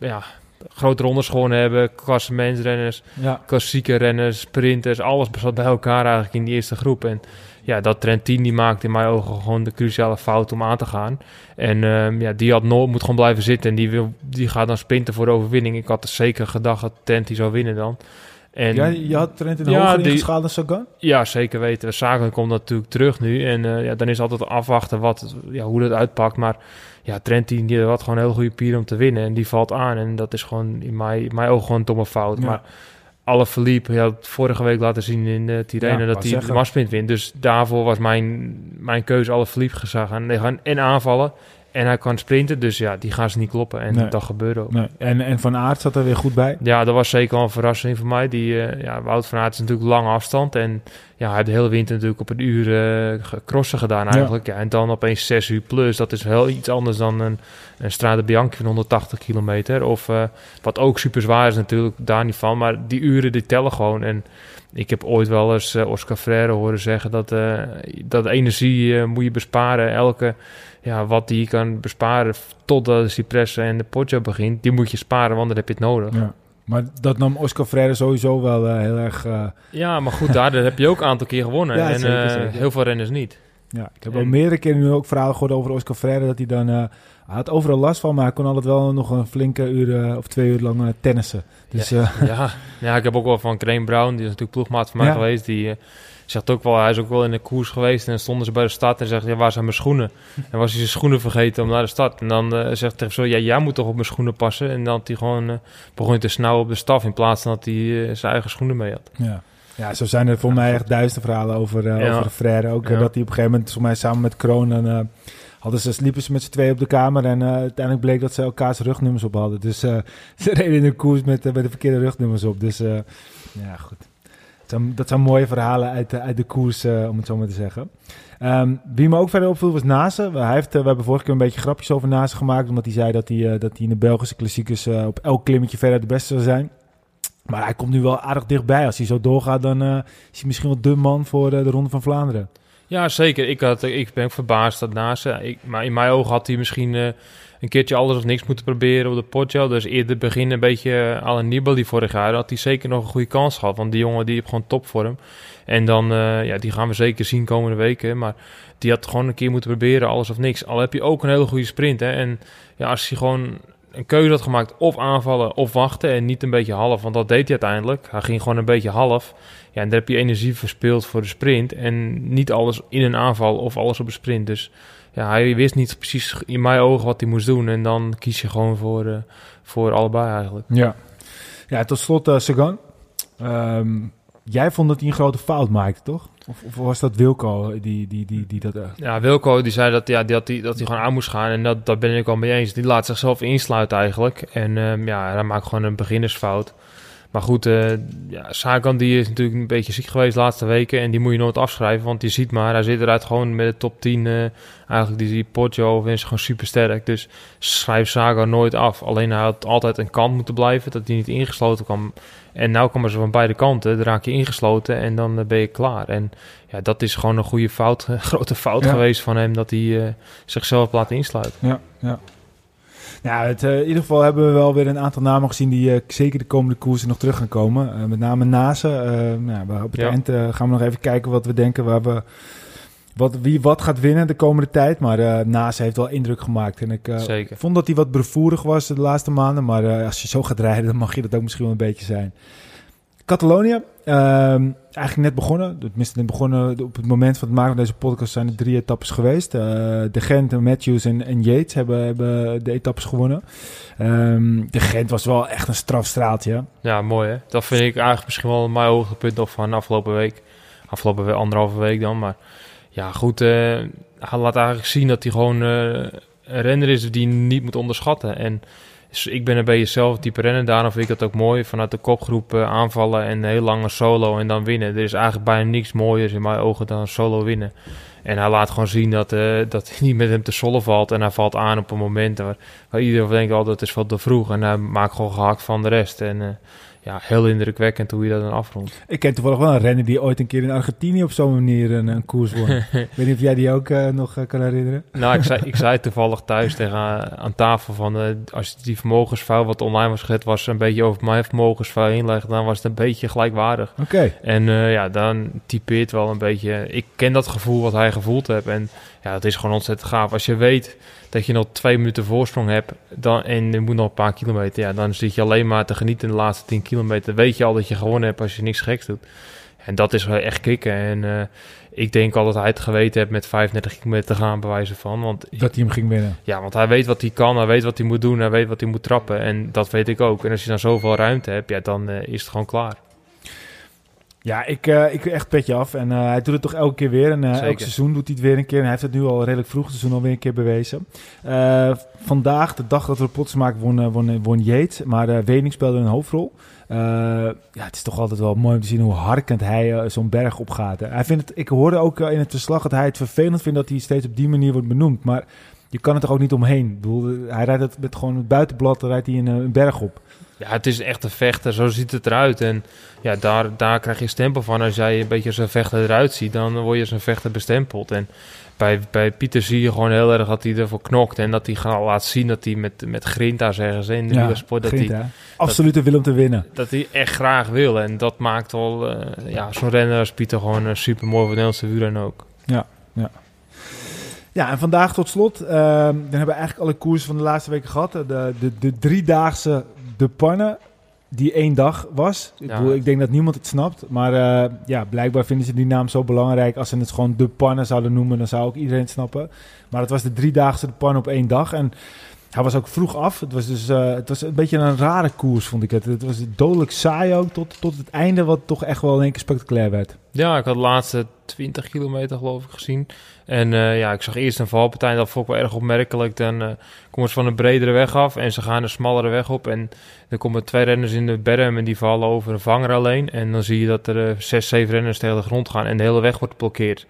ja, grote rondes gewonnen hebben. Klassementsrenners, Ja. klassieke renners, sprinters. Alles zat bij elkaar eigenlijk in die eerste groep. En ja, dat Trentin die maakte in mijn ogen gewoon de cruciale fout om aan te gaan. En ehm, ja, die had nooit moet gewoon blijven zitten. En die, wil, die gaat dan sprinten voor de overwinning. Ik had er zeker gedacht dat Trent zou winnen dan. En ja, je had Trent in de Ja, hoger ingeschaald dan Sagan? ja, zeker weten. Zaken komt natuurlijk terug nu. En eh, ja, dan is altijd afwachten wat, ja, hoe dat uitpakt. Maar ja, Trent die, die had gewoon een heel goede pier om te winnen. En die valt aan. En dat is gewoon in mijn, in mijn ogen gewoon een domme fout. Ja. Maar alle verliep, je had vorige week laten zien in uh, Ja, dat hij de marsprint wint. Dus daarvoor was mijn, mijn keuze alle verliep gezag. En en aanvallen en hij kan sprinten. Dus ja, die gaan ze niet kloppen. En Nee. dat gebeurde ook. Nee. En, en Van Aert zat er weer goed bij. Ja, dat was zeker wel een verrassing voor mij. Die, eh, ja, Wout van Aert is natuurlijk lange afstand. En ja, hij heeft de hele winter natuurlijk op een uur eh, crossen gedaan eigenlijk. Ja. en dan opeens 6 uur plus. Dat is wel iets anders dan een, een Strade Bianchi van 180 kilometer. Of eh, wat ook super zwaar is natuurlijk, daar niet van. Maar die uren die tellen gewoon. En ik heb ooit wel eens Oscar Freire horen zeggen dat, dat energie moet je besparen. Elke ja, wat die kan besparen totdat de Cipresse en de Poggio begint, die moet je sparen, want dan heb je het nodig. Ja. Maar dat nam Oscar Freire sowieso wel eh, heel erg... eh, Ja, maar goed, daar heb je ook een aantal keer gewonnen. (laughs) Ja, en zeker, eh, zeker. heel veel renners niet. ja, ik heb En- al meerdere keren nu ook verhalen gehoord over Oscar Freire... dat hij dan... hij had overal last van, maar hij kon altijd wel nog een flinke uur of twee uur lang tennissen. Dus eh, ja. ja, ik heb ook wel van Crane Brown, die is natuurlijk ploegmaat van mij Ja. geweest. Die zegt ook wel, hij is ook wel in de koers geweest. En dan stonden ze bij de stad en zegt, ja, waar zijn mijn schoenen? En was hij zijn schoenen vergeten om naar de stad. En dan eh, zegt hij zo, ja, jij moet toch op mijn schoenen passen? En dan had hij gewoon eh, begon te snauwen op de staf in plaats van dat hij eh, zijn eigen schoenen mee had. ja. ja, zo zijn er voor mij echt duizenden verhalen over, Ja. over Freire. Ook Ja. dat hij op een gegeven moment, voor mij samen met Kroon... En, hadden ze, sliepen ze met z'n tweeën op de kamer en uiteindelijk bleek dat ze elkaars rugnummers op hadden. Dus (laughs) ze reden in de koers met, met de verkeerde rugnummers op. Dus ja, goed. Dat zijn, mooie verhalen uit, de- uit de koers, eh, om het zo maar te zeggen. Ehm, wie me ook verder opviel was Nase. Hij heeft, eh, we hebben vorige keer een beetje grapjes over Nase gemaakt, omdat hij zei dat hij, eh, dat hij in de Belgische klassiekers op elk klimmetje verder de beste zou zijn. Maar hij komt nu wel aardig dichtbij. Als hij zo doorgaat, dan is hij misschien wel de man voor de Ronde van Vlaanderen. Ja, zeker. Ik, had, ik ben verbaasd dat Ik, maar in mijn ogen had hij misschien een keertje alles of niks moeten proberen op de potjo. Dus eerder beginnen een beetje uh, aan Nibali vorig jaar. had hij zeker nog een goede kans gehad. Want die jongen die heeft gewoon topvorm. En dan, eh, ja, die gaan we zeker zien komende weken. Maar die had gewoon een keer moeten proberen, alles of niks. Al heb je ook een hele goede sprint. Hè? En ja, als hij gewoon een keuze had gemaakt, of aanvallen of wachten. En niet een beetje half, want dat deed hij uiteindelijk. Hij ging gewoon een beetje half. Ja, en daar heb je energie verspeeld voor de sprint. En niet alles in een aanval of alles op een sprint. Dus ja, hij wist niet precies in mijn ogen wat hij moest doen. En dan kies je gewoon voor, uh, voor allebei eigenlijk. Ja, ja tot slot uh, Sagan. Um, jij vond dat hij een grote fout maakte, toch? Of, of was dat Wilco die, die, die, die dat... Uh... Ja, Wilco die zei dat, ja, dat, hij, dat hij gewoon aan moest gaan. En dat, dat ben ik al mee eens. Die laat zichzelf insluiten eigenlijk. En um, ja, hij maakt gewoon een beginnersfout. Maar goed, uh, ja, Sagan die is natuurlijk een beetje ziek geweest de laatste weken. En die moet je nooit afschrijven. Want je ziet maar, hij zit eruit gewoon met de top 10. Uh, eigenlijk die, die Poggio is gewoon super sterk. Dus schrijf Sagan nooit af. Alleen hij had altijd een kant moeten blijven. Dat hij niet ingesloten kwam. En nou komen ze van beide kanten. Dan raak je ingesloten en dan uh, ben je klaar. En ja, dat is gewoon een goede fout, een (laughs) grote fout Ja. geweest van hem. Dat hij zichzelf laat insluiten. Ja, ja. Ja, het, uh, in ieder geval hebben we wel weer een aantal namen gezien die uh, zeker de komende koersen nog terug gaan komen. Uh, met name Nase. nou, op het Ja. eind gaan we nog even kijken wat we denken waar we, wat, wie wat gaat winnen de komende tijd. Maar Nase heeft wel indruk gemaakt. En ik vond dat hij wat brevoerig was de laatste maanden. Maar als je zo gaat rijden, dan mag je dat ook misschien wel een beetje zijn. Catalonië, ehm, eigenlijk net begonnen. Tenminste, net begonnen op het moment van het maken van deze podcast zijn er drie etappes geweest. Uh, de Gent, Matthews en, en Yates hebben, hebben de etappes gewonnen. Um, de Gent was wel echt een strafstraaltje. Ja, mooi hè. Dat vind ik eigenlijk misschien wel mijn hoogtepunt nog van afgelopen week. Afgelopen anderhalve week dan. Maar ja, goed. Uh, hij laat eigenlijk zien dat hij gewoon uh, een renner is die je niet moet onderschatten. En Dus ik ben een beetje zelf type renner. Daarom vind ik dat ook mooi. Vanuit de kopgroep eh, aanvallen en een heel lange solo en dan winnen. Er is eigenlijk bijna niks mooiers in mijn ogen dan solo winnen. En hij laat gewoon zien dat, uh, dat hij (laughs) niet met hem te sollen valt. En hij valt aan op een moment waar, waar iedereen denkt, oh, dat is wat te vroeg. En hij maakt gewoon gehakt van de rest. En uh, ja, heel indrukwekkend hoe je dat dan afrondt. Ik ken toevallig wel een renner die ooit een keer in Argentinië op zo'n manier een, een koers won. (laughs) ik weet niet of jij die ook uh, nog uh, kan herinneren. Nou, ik zei, ik zei (laughs) toevallig thuis tegen aan tafel van... Als die vermogensvuil wat online was gezet... was een beetje over mijn vermogensvuil inleggen... dan was het een beetje gelijkwaardig. Oké. Okay. En ja, dan typeert wel een beetje... Ik ken dat gevoel wat hij gevoeld heeft. En ja, dat is gewoon ontzettend gaaf. Als je weet dat je nog twee minuten voorsprong hebt dan, en je moet nog een paar kilometer, ja, dan zit je alleen maar te genieten in de laatste 10 kilometer. Weet je al dat je gewonnen hebt als je niks geks doet. En dat is wel echt kicken. En uh, ik denk al dat hij het geweten heeft met 35 kilometer te gaan, bewijzen van. Want, dat hij hem ging winnen. Ja, want hij weet wat hij kan, hij weet wat hij moet doen, hij weet wat hij moet trappen. En dat weet ik ook. En als je dan zoveel ruimte hebt, ja, dan uh, is het gewoon klaar. Ja, ik, uh, ik echt petje af. En uh, hij doet het toch elke keer weer. En uh, elk seizoen doet hij het weer een keer. En hij heeft het nu al redelijk vroeg seizoen alweer een keer bewezen. vandaag, de dag dat we pots maken, won, won, won Yates. Maar Wening speelde een hoofdrol. ja, het is toch altijd wel mooi om te zien hoe harkend hij zo'n berg opgaat. Hij vindt het, ik hoorde ook in het verslag dat hij het vervelend vindt dat hij steeds op die manier wordt benoemd. Maar je kan het er ook niet omheen. Ik bedoel, hij rijdt het met gewoon het buitenblad, rijdt hij een, een berg op. Ja, het is echt een vechter, zo ziet het eruit. En ja, daar, daar krijg je stempel van. Als jij een beetje een vechter eruit ziet, dan word je als een vechter bestempeld. En bij, bij Pieter zie je gewoon heel erg dat hij ervoor knokt. En dat hij gaat laat zien dat hij met, met grinta, zeggen ze in de ja, sport, dat hij... Absolute wil om te winnen. Dat hij echt graag wil. En dat maakt al uh, ja, zo'n renner als Pieter gewoon een super mooi voor Nederlandse wielren ook. Ja, ja. Ja, en vandaag tot slot. Uh, dan hebben we eigenlijk alle koersen van de laatste weken gehad. De, de, de driedaagse de pannen die één dag was. Ik, ja. bedoel, ik denk dat niemand het snapt. Maar uh, ja, blijkbaar vinden ze die naam zo belangrijk. Als ze het gewoon de pannen zouden noemen, dan zou ook iedereen het snappen. Maar het was de driedaagse de pan op één dag. En hij was ook vroeg af. Het was dus uh, het was een beetje een rare koers, vond ik het. Het was dodelijk saai ook tot, tot het einde, wat toch echt wel in één keer spectaculair werd. Ja, ik had de laatste 20 kilometer geloof ik gezien. En uh, ja, ik zag eerst een valpartij, dat vond ik wel erg opmerkelijk. Dan uh, komen ze van een bredere weg af en ze gaan een smallere weg op. En dan komen twee renners in de berm en die vallen over een vanger alleen. En dan zie je dat er zes, zeven renners tegen de grond gaan en de hele weg wordt geblokkeerd.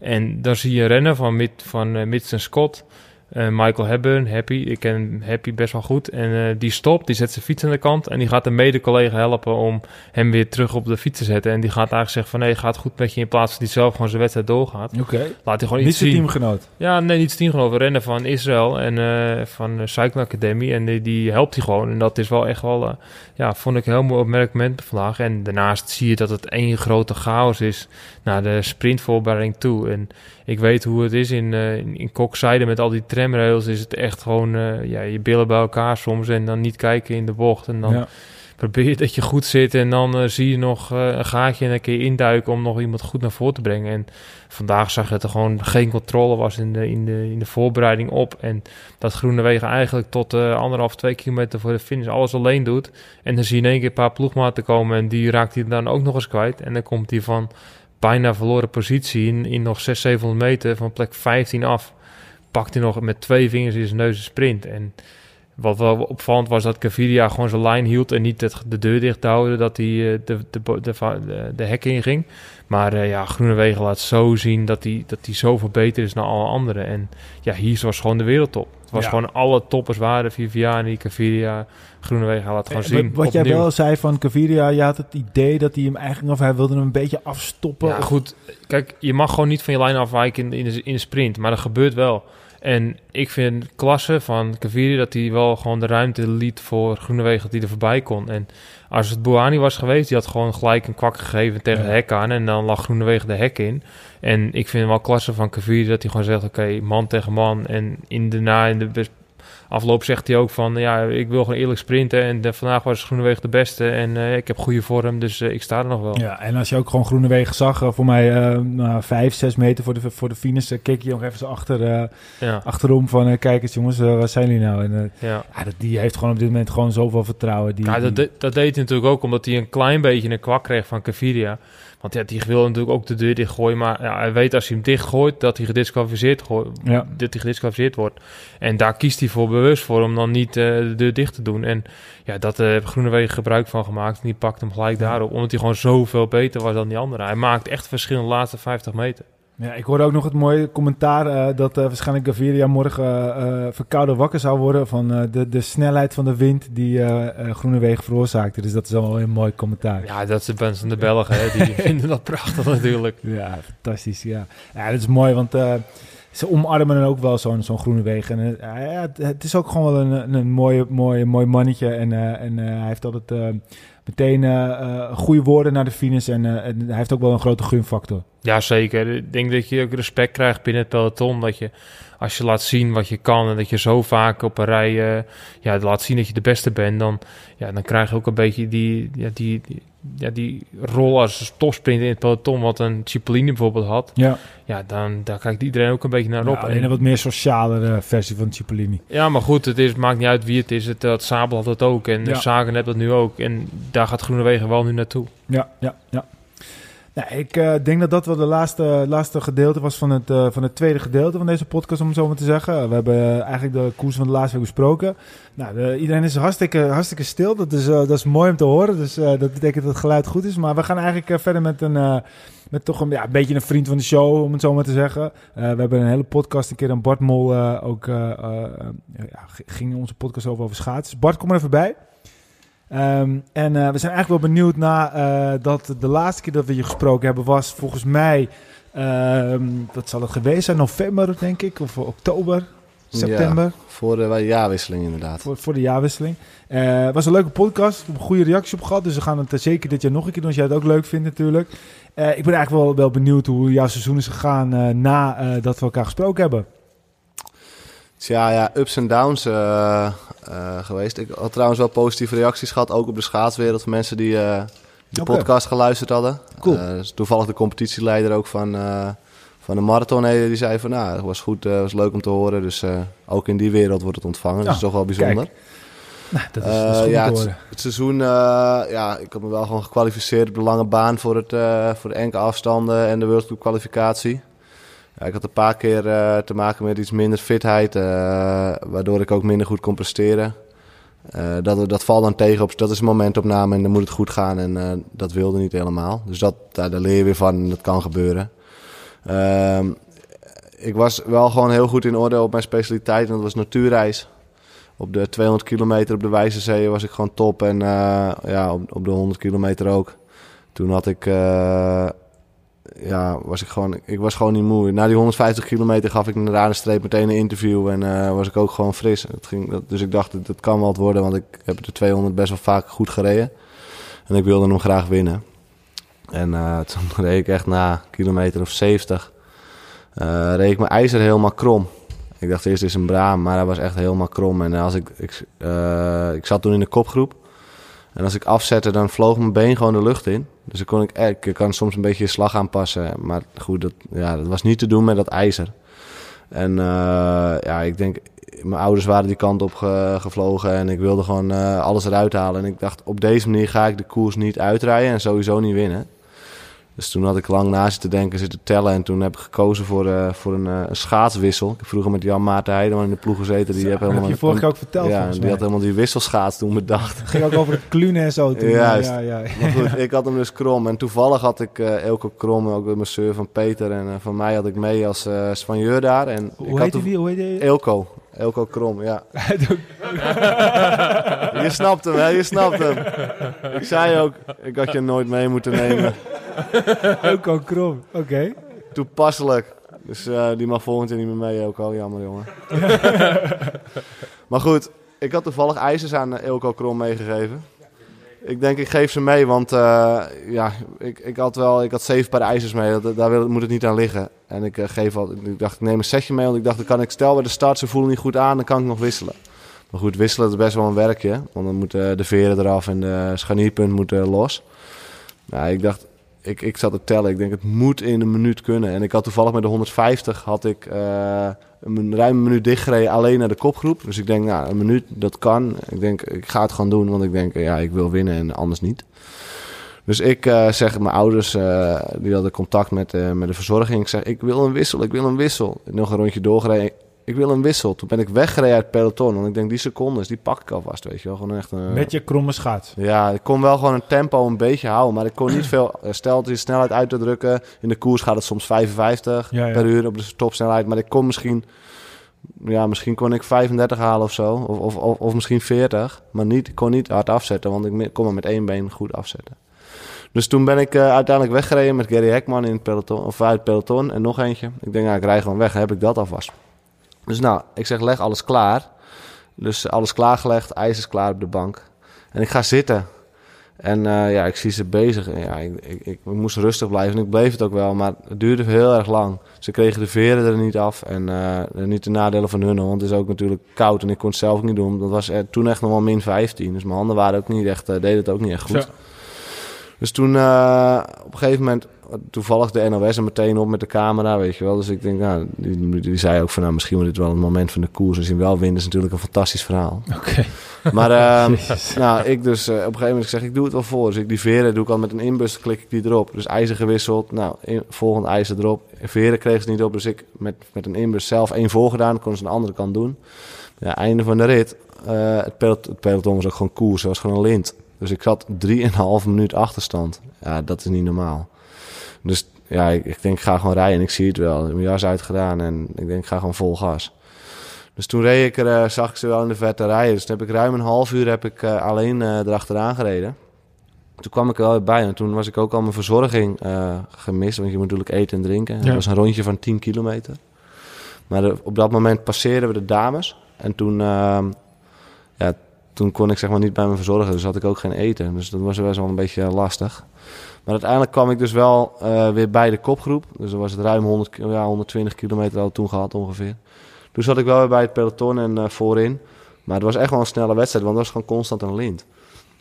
En dan zie je een renner van, Mid, van Mitch Scott... Uh, Michael Hepburn, Happy, ik ken Happy best wel goed. En uh, die stopt, die zet zijn fiets aan de kant. En die gaat een mede-collega helpen om hem weer terug op de fiets te zetten. En die gaat eigenlijk zeggen van nee, gaat goed met je in plaats van die zelf gewoon zijn wedstrijd doorgaat. Oké. Okay. Laat hij gewoon niet iets zien. teamgenoot? Ja, nee, niet zijn teamgenoot. We rennen van Israël en uh, van de Cycling Academy. En die, die, helpt hij gewoon. En dat is wel echt wel, ja, vond ik een heel mooi opmerkelijk vandaag. En daarnaast zie je dat het één grote chaos is naar de sprintvoorbereiding toe. En ik weet hoe het is in, uh, in, Kokzijde met al die tramrails. Is het echt gewoon uh, ja, je billen bij elkaar soms en dan niet kijken in de bocht. En dan ja. probeer je dat je goed zit en dan uh, zie je nog een gaatje en dan kun je induiken om nog iemand goed naar voren te brengen. En vandaag zag je dat er gewoon geen controle was in de, in de, in de voorbereiding op. En dat Groenewegen eigenlijk tot anderhalf, twee kilometer voor de finish alles alleen doet. En dan zie je in één keer een paar ploegmaten komen en die raakt hij dan ook nog eens kwijt. En dan komt hij van bijna verloren positie in, nog 600, 700 meter van plek 15 af. Pakt hij nog met twee vingers in zijn neus een sprint. En wat wel opvallend was dat Caviria gewoon zijn lijn hield en niet het, de deur dicht houden dat hij de, de, de, de, de hek inging. Maar uh, ja, Groenewegen laat zo zien dat hij, dat hij zoveel beter is dan alle anderen. En ja, hier was gewoon de wereldtop. Het was ja. gewoon alle toppers waren, Viviani, Caviria, Groenewegen laat gewoon zien. Wat opnieuw. jij wel zei van Caviria, je had het idee dat hij hem eigenlijk, of hij wilde hem een beetje afstoppen. Ja, goed. Kijk, je mag gewoon niet van je lijn afwijken in, in, de, in de sprint, maar dat gebeurt wel. En ik vind klasse van Caviri dat hij wel gewoon de ruimte liet voor Groenewegen dat hij er voorbij kon. En als het Bouhani was geweest, die had gewoon gelijk een kwak gegeven tegen ja. de hek aan en dan lag Groenewegen de hek in. En ik vind wel klasse van Caviri dat hij gewoon zegt, oké, okay, man tegen man. En in de na in de afloop zegt hij ook van, ja, ik wil gewoon eerlijk sprinten. En de, vandaag was Groenewegen de beste en uh, ik heb goede vorm, dus uh, ik sta er nog wel. Ja, en als je ook gewoon Groenewegen zag, uh, voor mij uh, vijf, zes meter voor de, voor de finish, keek je nog even zo achter, ja. achterom van, kijk eens jongens, waar zijn jullie nou? En, ja. ja dat, die heeft gewoon op dit moment gewoon zoveel vertrouwen. Die, ja, dat, die... dat deed hij natuurlijk ook omdat hij een klein beetje een kwak kreeg van Caviria. Want ja, die wil natuurlijk ook de deur dichtgooien. Maar ja, hij weet als hij hem dichtgooit, dat hij gedisqualificeerd, ja. dat hij gedisqualificeerd wordt. En daar kiest hij voor bewust voor om dan niet eh, de deur dicht te doen. En ja, dat uh, heeft Groenewegen gebruik van gemaakt. En die pakt hem gelijk daarop. Omdat hij gewoon zoveel beter was dan die andere. Hij maakt echt verschil in de laatste 50 meter. Ja, ik hoorde ook nog het mooie commentaar uh, dat uh, waarschijnlijk Gaviria morgen uh, verkouden wakker zou worden van de, de snelheid van de wind die Groenewegen veroorzaakte. Dus dat is wel een mooi commentaar. Ja, dat is de mensen de Belgen, hè, die (laughs) vinden dat prachtig natuurlijk. Ja, fantastisch. Ja, ja dat is mooi, want ze omarmen ook wel zo'n zo'n Groenewegen. En ja, het is ook gewoon wel een, een mooie, mooie, mooi mannetje en, en hij heeft altijd meteen uh, goede woorden naar de finish. En, uh, hij heeft ook wel een grote gunfactor. Ja, zeker. Ik denk dat je ook respect krijgt binnen het peloton. Dat je, als je laat zien wat je kan en dat je zo vaak op een rij ja, laat zien dat je de beste bent, dan, ja, dan krijg je ook een beetje die, ja, die, die ja, die rol als topsprinter in het peloton, wat een Cipollini bijvoorbeeld had, ja, ja dan daar kijkt iedereen ook een beetje naar op. alleen een wat meer sociale versie van Cipollini. Ja, maar goed, het is, maakt niet uit wie het is. Het, het Sabel had het ook en ja. Sagan heeft dat nu ook. En daar gaat Groenewegen wel nu naartoe. Ja, ja, ja. Nou, ik uh, denk dat dat wel de laatste, laatste gedeelte was van het, uh, van het tweede gedeelte van deze podcast, om het zo maar te zeggen. We hebben uh, eigenlijk de koers van de laatste week besproken. Nou, de, iedereen is hartstikke, hartstikke stil. Dat is, dat is mooi om te horen. Dus dat betekent dat het geluid goed is. Maar we gaan eigenlijk verder met een, met toch een, ja, een beetje een vriend van de show, om het zo maar te zeggen. we hebben een hele podcast een keer aan Bart Mol ook, ja, ging onze podcast over, over schaatsen. Bart, kom er even bij. Um, en uh, we zijn eigenlijk wel benieuwd na uh, dat de laatste keer dat we je gesproken hebben was volgens mij, um, wat zal het geweest zijn, november denk ik, of oktober, september. Ja, voor de jaarwisseling inderdaad. Voor, voor de jaarwisseling. Uh, was een leuke podcast, een goede reactie op gehad, dus we gaan het zeker dit jaar nog een keer doen als jij het ook leuk vindt natuurlijk. ik ben eigenlijk wel, wel benieuwd hoe jouw seizoen is gegaan na dat we elkaar gesproken hebben. Tja, ja, ups en downs uh, uh, geweest. Ik had trouwens wel positieve reacties gehad, ook op de schaatswereld, van mensen die uh, de okay. podcast geluisterd hadden. Cool. Dus toevallig de competitieleider ook van, van de marathon, die zei van, nou, het was goed, het was leuk om te horen. Dus ook in die wereld wordt het ontvangen, dat is toch wel bijzonder. Nou, dat is, dat is ja, het, het, seizoen, ja, ik had me wel gewoon gekwalificeerd op de lange baan voor, het, voor de enkele afstanden en de World Cup kwalificatie. Ik had een paar keer uh, te maken met iets minder fitheid, uh, waardoor ik ook minder goed kon presteren. Uh, dat, dat valt dan tegen, op, dat is een momentopname en dan moet het goed gaan en dat wilde niet helemaal. Dus dat, daar, daar leer je weer van en dat kan gebeuren. Ehm, ik was wel gewoon heel goed in orde op mijn specialiteit en dat was natuurreis. Op de 200 kilometer op de Wijzezee was ik gewoon top en ja, op, op de 100 kilometer ook. Toen had ik ja, was ik gewoon, ik was gewoon niet moe. Na die 150 kilometer gaf ik naar de streep meteen een interview en uh, was ik ook gewoon fris. Het ging, dus ik dacht, dat, kan wel wat worden, want ik heb de 200 best wel vaak goed gereden. En ik wilde hem graag winnen. En uh, (laughs) toen reed ik echt na kilometer of 70, uh, reed ik mijn ijzer helemaal krom. Ik dacht eerst is een braam, maar hij was echt helemaal krom. En als ik, ik, ik zat toen in de kopgroep. En als ik afzette, dan vloog mijn been gewoon de lucht in. Dus dan kon ik, eh, ik kan soms een beetje je slag aanpassen. Maar goed, dat, ja, dat was niet te doen met dat ijzer. En uh, ja, ik denk, mijn ouders waren die kant op ge, gevlogen en ik wilde gewoon uh, alles eruit halen. En ik dacht, op deze manier ga ik de koers niet uitrijden en sowieso niet winnen. Dus toen had ik lang na zitten denken, zitten tellen. En toen heb ik gekozen voor, uh, voor een, uh, een, schaatswissel. Ik heb vroeger met Jan Maarten Heideman in de ploeg gezeten. Die Zo, heb helemaal heb je vorige keer ook verteld Ja, die had helemaal die wisselschaats toen bedacht. Het ging ook over de klunen en zo toen. Juist. Ja, ja. Maar goed, ik had hem dus krom. En toevallig had ik uh, Elko Krom, ook de masseur van Peter. En van mij had ik mee als uh, Spanjeur daar. En Hoe ik heet had die? Hoe heet die? Elko. Elko Krom, ja. (laughs) je snapt hem, hè? Je snapt hem. Ik zei ook, ik had je nooit mee moeten nemen. (laughs) Elko Krom, oké. Okay. Toepasselijk. Dus uh, die mag volgend jaar niet meer mee, Elko. Jammer, jongen. (laughs) maar goed, ik had toevallig ijzers aan Elko Krom meegegeven. Ik denk, ik geef ze mee, want uh, ja, ik, ik, had wel, ik had zeven paar ijzers mee. Dat, daar wil, moet het niet aan liggen. En ik, uh, geef al, ik dacht, ik neem een setje mee, want ik dacht, dan kan ik stel bij de start, ze voelen niet goed aan, dan kan ik nog wisselen. Maar goed, wisselen is best wel een werkje, want dan moeten de veren eraf en de scharnierpunt moeten los. Nou, ik dacht, ik, ik zat te tellen, ik denk, het moet in een minuut kunnen. En ik had toevallig met de 150 had ik uh, een ruim een minuut dichtgereden alleen naar de kopgroep. Dus ik denk, nou, een minuut, dat kan. Ik denk, ik ga het gewoon doen, want ik denk, ja, ik wil winnen en anders niet. Dus ik uh, zeg, mijn ouders, uh, die hadden contact met, met de verzorging. Ik zeg, ik wil een wissel, ik wil een wissel. Nog een rondje doorgereden. Ik wil een wissel. Toen ben ik weggereden uit het peloton. Want ik denk, die secondes, die pak ik alvast, weet je wel. Gewoon echt een, Met je kromme schaats. Ja, ik kon wel gewoon een tempo een beetje houden. Maar ik kon niet veel... eh, Stel je snelheid uit te drukken. In de koers gaat het soms 55 Ja, ja. per uur op de topsnelheid. Maar ik kon misschien... Ja, misschien kon ik 35 halen of zo. Of, of, of, of misschien 40. Maar niet, ik kon niet hard afzetten. Want ik kon maar met één been goed afzetten. Dus toen ben ik eh, uiteindelijk weggereden met Gary Hekman in het peloton. Of uit het peloton. En nog eentje. Ik denk, nou, ik rij gewoon weg. Dan heb ik dat alvast. Dus nou, ik zeg, leg alles klaar. Dus alles klaargelegd. IJs is klaar op de bank. En ik ga zitten. En eh, ja, ik zie ze bezig. En Ja, ik, ik, ik moest rustig blijven. En ik bleef het ook wel. Maar het duurde heel erg lang. Ze kregen de veren er niet af. En eh, niet de nadelen van hun. Want het is ook natuurlijk koud. En ik kon het zelf niet doen. Dat was toen echt nog wel min 15. Dus mijn handen waren ook niet echt, eh, deden het ook niet echt goed. Dus toen op een gegeven moment, toevallig de NOS er meteen op met de camera, weet je wel. Dus ik denk, nou, die, die zei ook van, nou, misschien wordt dit wel een moment van de koers. Als je wel wint, is natuurlijk een fantastisch verhaal. Oké. Maar (laughs) ehm, nou, ik dus eh, op een gegeven moment zeg ik doe het wel voor. Dus ik die veren doe ik al met een inbus, klik ik die erop. Dus ijzer gewisseld. Nou, in, volgend ijzer erop. Veren kreeg ze niet op, dus ik met, met een inbus zelf één voorgedaan. Kon ze aan de andere kant doen. Ja, einde van de rit. eh, het, pelot, het peloton was ook gewoon koers. Het was gewoon een lint. Dus ik zat 3,5 minuut achterstand. Ja, dat is niet normaal. Dus ja, ik, ik denk ik ga gewoon rijden. En ik zie het wel. Ik heb mijn jas uitgedaan en ik denk ik ga gewoon vol gas. Dus toen reed ik er, eh, zag ik ze wel in de verte rijden. Dus toen heb ik ruim een half uur heb ik, eh, alleen eh, erachteraan gereden. Toen kwam ik er wel weer bij en toen was ik ook al mijn verzorging gemist. Want je moet natuurlijk eten en drinken. Ja. Dat was een rondje van 10 kilometer. Maar de- op dat moment passeerden we de dames. En toen, ehm, ja, toen kon ik zeg maar niet bij mijn verzorger. Dus had ik ook geen eten. Dus dat was best wel een beetje lastig. Maar uiteindelijk kwam ik dus wel eh, weer bij de kopgroep. Dus dan was het ruim 100, ki- ja, 120 kilometer al toen gehad ongeveer. Toen zat ik wel weer bij het peloton en eh, voorin. Maar het was echt wel een snelle wedstrijd, want het was gewoon constant een lint.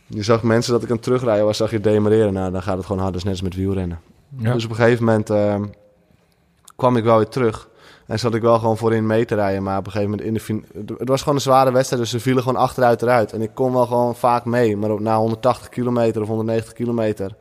Je zag mensen dat ik aan het terugrijden was, zag je demareren. Nou, dan gaat het gewoon hard, dus net als met wielrennen. Ja. Dus op een gegeven moment eh, kwam ik wel weer terug. En zat ik wel gewoon voorin mee te rijden. Maar op een gegeven moment in de fin- Het was gewoon een zware wedstrijd, dus ze vielen gewoon achteruit eruit. En ik kon wel gewoon vaak mee. Maar op, na 180 kilometer of 190 kilometer...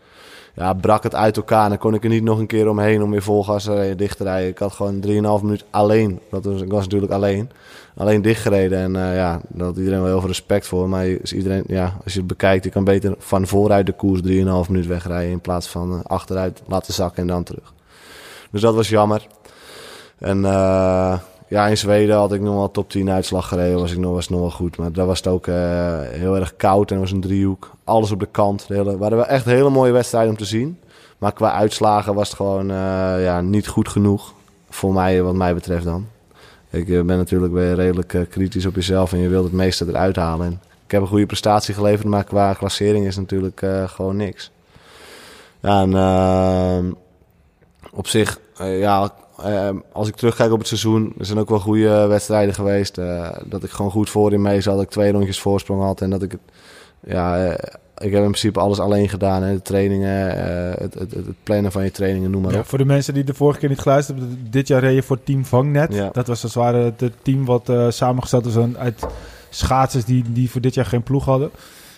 Ja, brak het uit elkaar. En dan kon ik er niet nog een keer omheen om weer vol gas te rijden, dicht te rijden. Ik had gewoon 3,5 minuut alleen. Dat was, ik was natuurlijk alleen. Alleen dichtgereden. En eh, ja, daar had iedereen wel heel veel respect voor. Maar is iedereen, ja, als je het bekijkt, je kan beter van vooruit de koers 3,5 minuut wegrijden. In plaats van eh, achteruit laten zakken en dan terug. Dus dat was jammer. En eh, ja, in Zweden had ik nog wel top 10 uitslag gereden. Was ik nog, was nog wel goed. Maar daar was het ook eh, heel erg koud en was een driehoek. Alles op de kant. De hele, waren wel echt hele mooie wedstrijden om te zien. Maar qua uitslagen was het gewoon eh, ja, niet goed genoeg. Voor mij, wat mij betreft dan. Ik eh, ben natuurlijk weer redelijk kritisch op jezelf en je wilt het meeste eruit halen. En ik heb een goede prestatie geleverd, maar qua klassering is natuurlijk gewoon niks. En ehm, op zich, ja, eh, als ik terugkijk op het seizoen, er zijn ook wel goede eh, wedstrijden geweest. eh, dat ik gewoon goed voorin mee zat, dat ik twee rondjes voorsprong had en dat ik het, ja, eh, ik heb in principe alles alleen gedaan. Hè, de trainingen, het, het, het plannen van je trainingen, noem maar Ja, op. voor de mensen die de vorige keer niet geluisterd hebben, dit jaar reed je voor Team Vangnet. Ja. Dat was als het ware het team wat samengesteld was uit schaatsers die, die voor dit jaar geen ploeg hadden.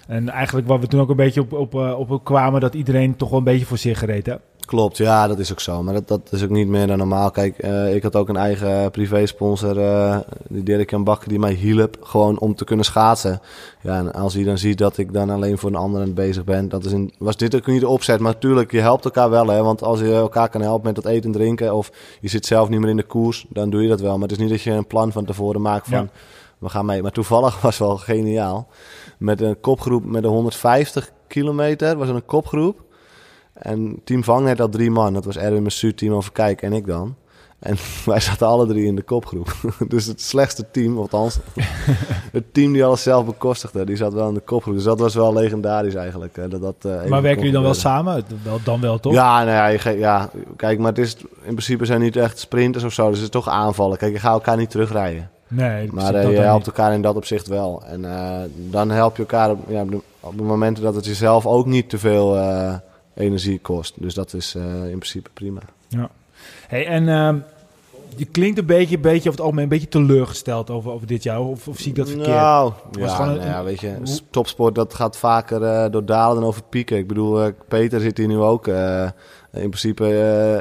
En eigenlijk waar we toen ook een beetje op, op, op kwamen, dat iedereen toch wel een beetje voor zich gereed. Klopt, ja, dat is ook zo. Maar dat, dat is ook niet meer dan normaal. Kijk, eh, ik had ook een eigen privé-sponsor, eh, die Dirk-Jan Bakker, die mij hielp. Gewoon om te kunnen schaatsen. Ja, en als hij dan ziet dat ik dan alleen voor een ander bezig ben, dat is een, was dit ook niet de opzet. Maar natuurlijk, je helpt elkaar wel, hè. Want als je elkaar kan helpen met dat eten en drinken, of je zit zelf niet meer in de koers, dan doe je dat wel. Maar het is niet dat je een plan van tevoren maakt van, Ja. we gaan mee. Maar toevallig (laughs) was wel geniaal. Met een kopgroep met de 150 kilometer, was er een kopgroep. En Team Vangnet had drie man. Dat was Erwin Massoud, Timo Verkijk en ik dan. En (laughs) wij zaten alle drie in de kopgroep. (laughs) Dus het slechtste team, althans (laughs) het team die alles zelf bekostigde, die zat wel in de kopgroep. Dus dat was wel legendarisch eigenlijk. hè, Dat dat, eh, Maar werken jullie dan wel samen? Wel, dan wel, toch? Ja, nou ja, je ja, kijk, maar het is, in principe zijn niet echt sprinters of zo. Dus het is toch aanvallen. Kijk, je gaat elkaar niet terugrijden. Nee, Maar dat je helpt elkaar in dat opzicht wel. En eh, dan help je elkaar op, ja, op, de, op de momenten dat het jezelf ook niet te veel energie kost. Dus dat is eh, in principe prima. Hey, en ehm, je klinkt een beetje, beetje over het algemeen een beetje teleurgesteld over, over dit jaar. Of, of zie ik dat verkeerd? Nou, ja, een- nou ja, weet je, topsport dat gaat vaker eh, door dalen dan over pieken. Ik bedoel, eh, Peter zit hier nu ook. in principe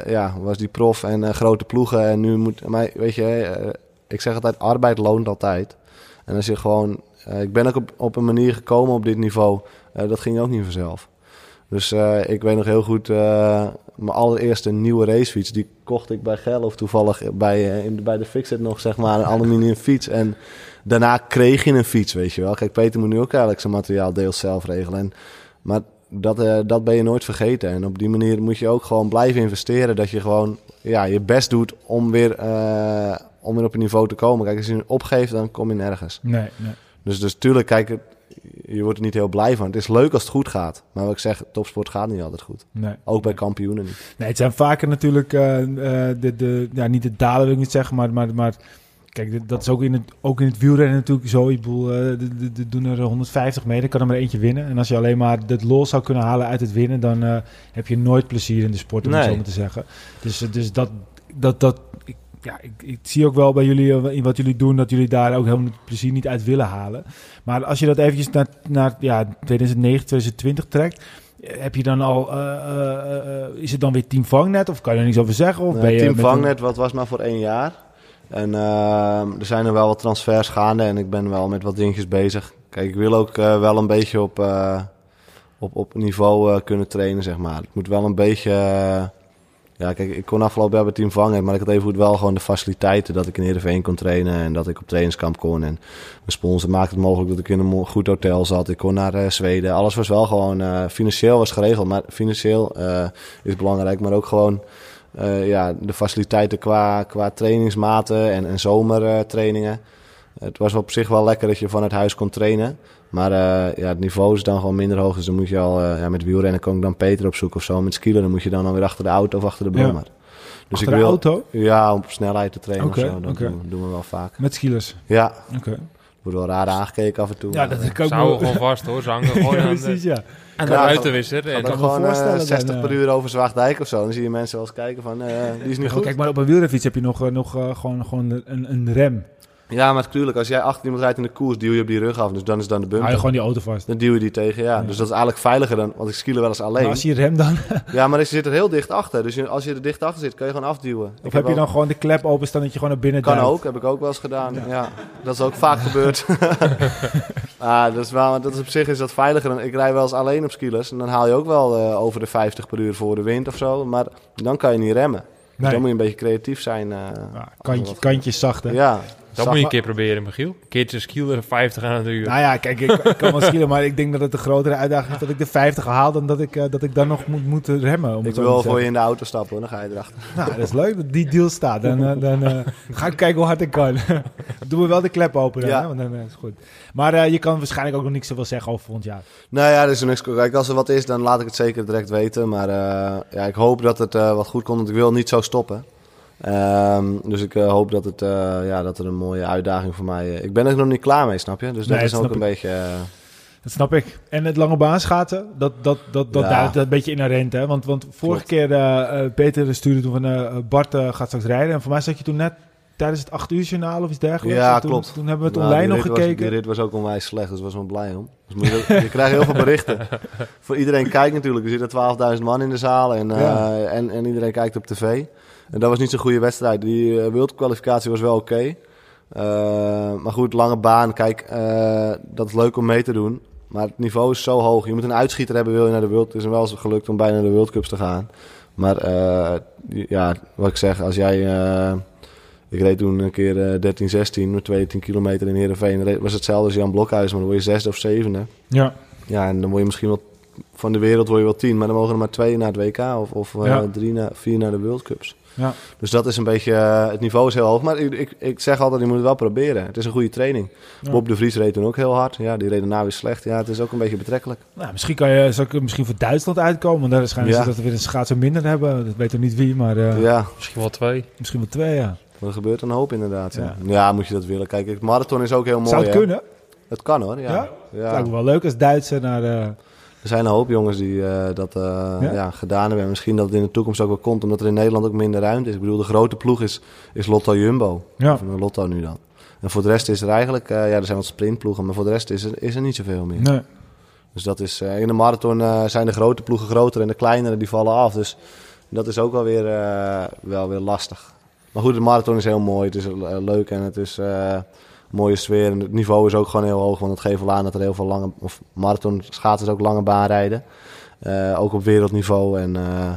ja, was die prof en grote ploegen. En nu moet, maar weet je, ik zeg altijd, arbeid loont altijd. En als je gewoon... ik ben ook op, op een manier gekomen op dit niveau. dat ging ook niet vanzelf. Dus eh, ik weet nog heel goed, eh, mijn allereerste nieuwe racefiets, die kocht ik bij Gerlof toevallig bij, eh, in, bij de Fixit nog, zeg maar, een aluminium fiets. En daarna kreeg je een fiets, weet je wel. Kijk, Peter moet nu ook eigenlijk zijn materiaal deels zelf regelen. En, maar dat, dat ben je nooit vergeten. En op die manier moet je ook gewoon blijven investeren. Dat je gewoon ja, je best doet om weer, om weer op een niveau te komen. Kijk, als je opgeeft, dan kom je nergens. Nee, nee. Dus, dus tuurlijk, kijk, het- je wordt er niet heel blij van. Het is leuk als het goed gaat. Maar wat ik zeg, topsport gaat niet altijd goed. nee. Ook bij kampioenen niet. Nee, het zijn vaker natuurlijk eh, eh, de, de, ja, niet de dalen wil ik niet zeggen, maar, maar, maar kijk, dat is ook in het, ook in het wielrennen natuurlijk zo. Ik bedoel, eh, de, de, doen er 150 meter, kan er maar eentje winnen. En als je alleen maar het los zou kunnen halen uit het winnen, dan heb je nooit plezier in de sport, om het zo maar te zeggen. Dus, dus dat, dat, dat ja, ik, ik zie ook wel bij jullie, eh, in wat jullie doen, dat jullie daar ook helemaal het plezier niet uit willen halen. Maar als je dat eventjes naar, naar ja, 2009, 2020 trekt, eh, heb je dan al, eh, is het dan weer Team Vangnet of kan je er niets over zeggen? Of Nee, ben je Team Vangnet, wat was maar voor één jaar. En er zijn er wel wat transfers gaande en ik ben wel met wat dingetjes bezig. Kijk, ik wil ook wel een beetje op, op, op niveau kunnen trainen, zeg maar. Het moet wel een beetje... ja, kijk, ik kon afgelopen jaar bij Team Vangnet, maar ik had even wel gewoon de faciliteiten dat ik in Heerenveen kon trainen en dat ik op trainingskamp kon. En mijn sponsor maakte het mogelijk dat ik in een goed hotel zat. Ik kon naar eh, Zweden. Alles was wel gewoon... eh, financieel was geregeld, maar financieel eh, is belangrijk, maar ook gewoon... Ja, de faciliteiten qua, qua trainingsmaten en, en zomertrainingen. het was op zich wel lekker dat je van het huis kon trainen. Maar eh, ja, het niveau is dan gewoon minder hoog. Dus dan moet je al eh, ja, met wielrennen kan ik dan Peter opzoeken of zo. Met skielen dan moet je dan alweer achter de auto of achter de Ja. brommer. Dus Achter de auto? Ja, om op snelheid te trainen of zo. Dat doen, doen we wel vaak. Met skielers. Ja, Oké. wordt wel raar aangekeken af en toe. Ja, dat eh, ik ook wel- gewoon vast hoor. Ze hangen (laughs) gewoon Ja, aan de, precies, ja. Ja, En dan kan me gewoon eh, voorstellen, dan, 60 eh, per uur over Zwaagdijk of zo. Dan zie je mensen wel eens kijken van, eh, die is niet goed. Kijk, maar op een wielrenfiets heb je nog, nog eh, gewoon, gewoon een, een rem. Ja, maar natuurlijk, als jij achter iemand rijdt in de koers, duw je op die rug af. Dus dan is dan de Hou bumper. je gewoon die auto vast. Dan duw je die tegen, ja. Ja. Dus dat is eigenlijk veiliger dan, want ik skiele wel eens alleen. Maar als je rem dan... (laughs) Ja, maar je zit er heel dicht achter. Dus als je er dicht achter zit, kan je gewoon afduwen. Ik Of heb je dan gewoon de klep openstaan dat je gewoon naar binnen Kan duikt? ook, heb ik ook wel eens gedaan. Ja. dat is ook vaak gebeurd. (laughs) (laughs) ah, dat, is wel, dat is op zich is dat veiliger. dan- Ik rij wel eens alleen op skilers en dan haal je ook wel eh, over de 50 per uur voor de wind of zo. Maar dan kan je niet remmen. Dus dan moet je een beetje creatief zijn. eh, Ja, kantje, kantjes zacht, hè? Ja. Dat moet je een keer proberen, Michiel. Een keertje skieler 50 aan het uur. Nou ja, kijk, ik, ik kan wel (laughs) skielen, maar ik denk dat het een grotere uitdaging is dat ik de 50 haal dan dat ik, eh, dat ik dan nog moet, moet remmen. Om Ik wil voor je in de auto stappen, hoor. dan ga je erachter. Nou, dat is leuk dat die deal staat. Dan, eh, dan eh, ga ik kijken hoe hard ik kan. (laughs) Doen we wel de klep open dan, Ja. hè? Want dan is het goed. Maar eh, je kan waarschijnlijk ook nog niks zoveel zeggen over volgend jaar. Nou ja, er is niks. Kijk, als er wat is, dan laat ik het zeker direct weten. Maar eh, ja, ik hoop dat het eh, wat goed komt, want ik wil niet zo stoppen. Ehm, dus ik eh, hoop dat, het, eh, ja, dat er een mooie uitdaging voor mij... eh, ik ben er nog niet klaar mee, snap je? Dus dat Nee, is ook een beetje... Dat snap ik. En het lange baan schaatsen, dat, dat, dat, dat, Ja. daar, dat een beetje inherent, hè? Want, want vorige Klopt. keer, Peter stuurde toen van Bart gaat straks rijden. En voor mij zat je toen net tijdens het 8 uur journaal of iets dergelijks. Ja, En toen, klopt. Toen hebben we het nou, online nog was- gekeken. die rit was ook onwijs slecht, dus was wel blij om. Dus je, krijgt heel veel berichten. (laughs) Voor iedereen kijkt natuurlijk. Er zitten 12.000 man in de zaal en, en, en iedereen kijkt op tv. En dat was niet zo'n goede wedstrijd. Die uh, wereldkwalificatie was wel oké. Eh, maar goed, lange baan. Kijk, eh, dat is leuk om mee te doen. Maar het niveau is zo hoog. Je moet een uitschieter hebben, wil je naar de World. Het is hem wel eens gelukt om bijna naar de World Cups te gaan. Maar eh, ja, wat ik zeg, als jij... eh, ik reed toen een keer eh 13, 16, met 22 kilometer in Heerenveen. Dat was hetzelfde als Jan Blokhuis, maar dan word je zesde of zevende. Ja, Ja, en dan word je misschien wel... Van de wereld word je wel tien, maar dan mogen er maar twee naar het WK of, of eh, drie naar, vier naar de World Cups. Ja. Dus dat is een beetje... eh, het niveau is heel hoog, maar ik, ik, ik zeg altijd, je moet het wel proberen. Het is een goede training. Ja. Bob de Vries reed toen ook heel hard. Ja, die reed daarna weer slecht. Ja, het is ook een beetje betrekkelijk. Nou, misschien kan je zou ik misschien voor Duitsland uitkomen. Want daar Ja. ze dat we weer een schaatser minder hebben. Dat weet nog niet wie, maar eh, Ja, Misschien wel twee. misschien wel twee, ja. er gebeurt een hoop inderdaad. Ja, Ja. ja. moet je dat willen. Kijk, het marathon is ook heel mooi. Zou het hè. kunnen? Het kan hoor, ja. Ja? ja. Lijkt me wel leuk als Duitser naar... eh, Er zijn een hoop jongens die eh, dat eh, Ja? ja? gedaan hebben. Misschien dat het in de toekomst ook wel komt, omdat er in Nederland ook minder ruimte is. Ik bedoel, de grote ploeg is, is Lotto Jumbo. ja. Of een Lotto nu dan. En voor de rest is er eigenlijk, eh, ja, er zijn wat sprintploegen, maar voor de rest is er, is er niet zoveel meer. Nee. Dus dat is, eh, in de marathon eh, zijn de grote ploegen groter en de kleinere die vallen af. Dus dat is ook wel weer, eh, wel weer lastig. Maar goed, de marathon is heel mooi. Het is eh, leuk en het is eh, mooie sfeer. En het niveau is ook gewoon heel hoog. Want het geeft wel aan dat er heel veel lange... Of marathon schaatsers ook lange baan rijden. Eh, ook op wereldniveau. En eh,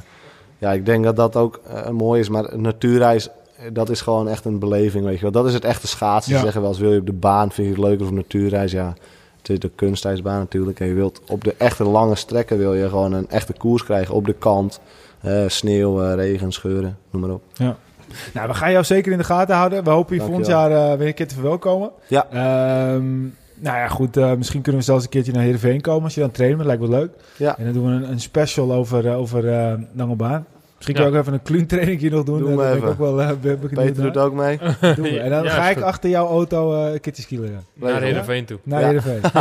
ja, ik denk dat dat ook eh, mooi is. Maar een natuurreis, dat is gewoon echt een beleving, weet je wel. Dat is het echte schaatsen. Ja. Ze zeggen wel eens, wil je op de baan, vind je het leuker of natuurreis? Ja, het is de kunstijsbaan natuurlijk. En je wilt op de echte lange strekken wil je gewoon een echte koers krijgen. Op de kant. Sneeuw, regen, scheuren, noem maar op. Nou, we gaan jou zeker in de gaten houden. We hopen je volgend jaar eh, weer een keer te verwelkomen. Ja. Ehm, nou ja, goed. eh, misschien kunnen we zelfs een keertje naar Heerenveen komen als je dan trainen. Dat lijkt wel leuk. Ja. En dan doen we een, een special over, eh, over eh lange baan. Misschien kun je ook even een kluuntraining nog doen. Doe Eh, ben ik ook wel eh, ben- Peter doet ook mee. (laughs) En dan Ja, ga ik goed. achter jouw auto eh een keertje skileren. Naar. Heerenveen toe. Naar Ja. Heerenveen. (laughs)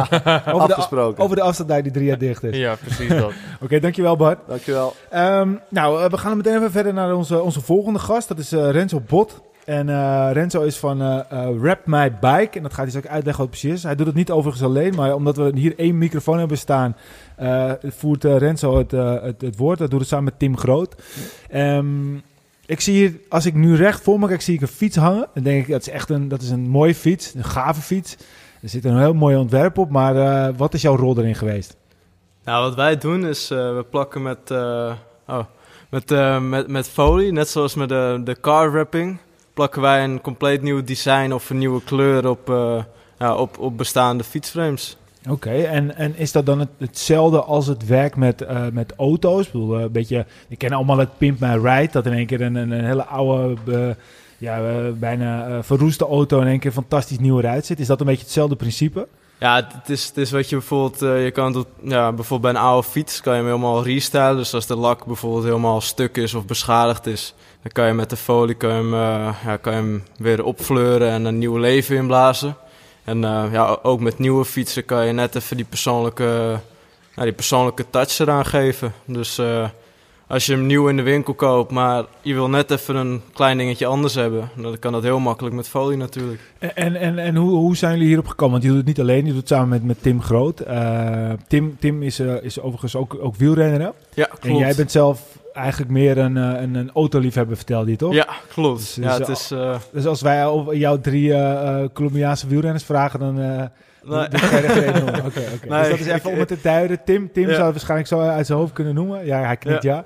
over, de, Afgesproken. over de afstand die drie jaar dicht is. Ja, precies dat. (laughs) Oké, dankjewel Bart. Dankjewel. Ehm, nou, eh, we gaan meteen even verder naar onze, onze volgende gast. Dat is eh, Renzo Bot. En eh, Renzo is van eh eh, Rap My Bike. En dat gaat hij dus ook uitleggen wat het precies is. Hij doet het niet overigens alleen, maar omdat we hier één microfoon hebben staan, eh, voert eh, Renzo het, eh, het, het woord. Dat doet het samen met Tim Groot. Ehm, ik zie hier, als ik nu recht voor me kijk, zie ik een fiets hangen. Dan denk ik, dat is echt een, dat is een mooie fiets, een gave fiets. Er zit een heel mooi ontwerp op, maar eh, wat is jouw rol erin geweest? Nou, wat wij doen is, eh, we plakken met, eh, oh, met, eh, met, met folie, net zoals met de, de car wrapping, plakken wij een compleet nieuw design of een nieuwe kleur op, eh, ja, op, op bestaande fietsframes. Oké, en, en is dat dan het, hetzelfde als het werk met, eh, met auto's? Ik bedoel, eh, een beetje, we kennen allemaal het Pimp My Ride, dat in één keer een, een, hele oude, ja, eh, bijna verroeste auto in één keer fantastisch nieuw eruit zit. Is dat een beetje hetzelfde principe? Ja, het, is, het is wat je bijvoorbeeld, je kan het, ja, bijvoorbeeld bij een oude fiets kan je hem helemaal restylen. Dus als de lak bijvoorbeeld helemaal stuk is of beschadigd is, dan kan je met de folie ja, kan je hem weer opfleuren en een nieuw leven inblazen. En eh, ja, ook met nieuwe fietsen kan je net even die persoonlijke, ja, die persoonlijke touch eraan geven. Dus eh, als je hem nieuw in de winkel koopt, maar je wil net even een klein dingetje anders hebben, dan kan dat heel makkelijk met folie natuurlijk. En, en, en, hoe, hoe zijn jullie hierop gekomen? Want je doet het niet alleen, je doet het samen met, met Tim Groot. Eh, Tim, Tim is, is overigens ook, ook wielrenner, hè? Ja, klopt. En jij bent zelf eigenlijk meer een, eh, een, een autoliefhebber, vertelde je toch? Ja, klopt. Dus- ja, dus het is... eh, Dus als wij jouw drie eh, eh, Colombiaanse wielrenners vragen, dan... eh, (laughs) nee. Er geen dus dat is ik- even om het te duiden. Tim, Tim Ja. zou het waarschijnlijk zo uit zijn hoofd kunnen noemen. Ja, hij knikt ja.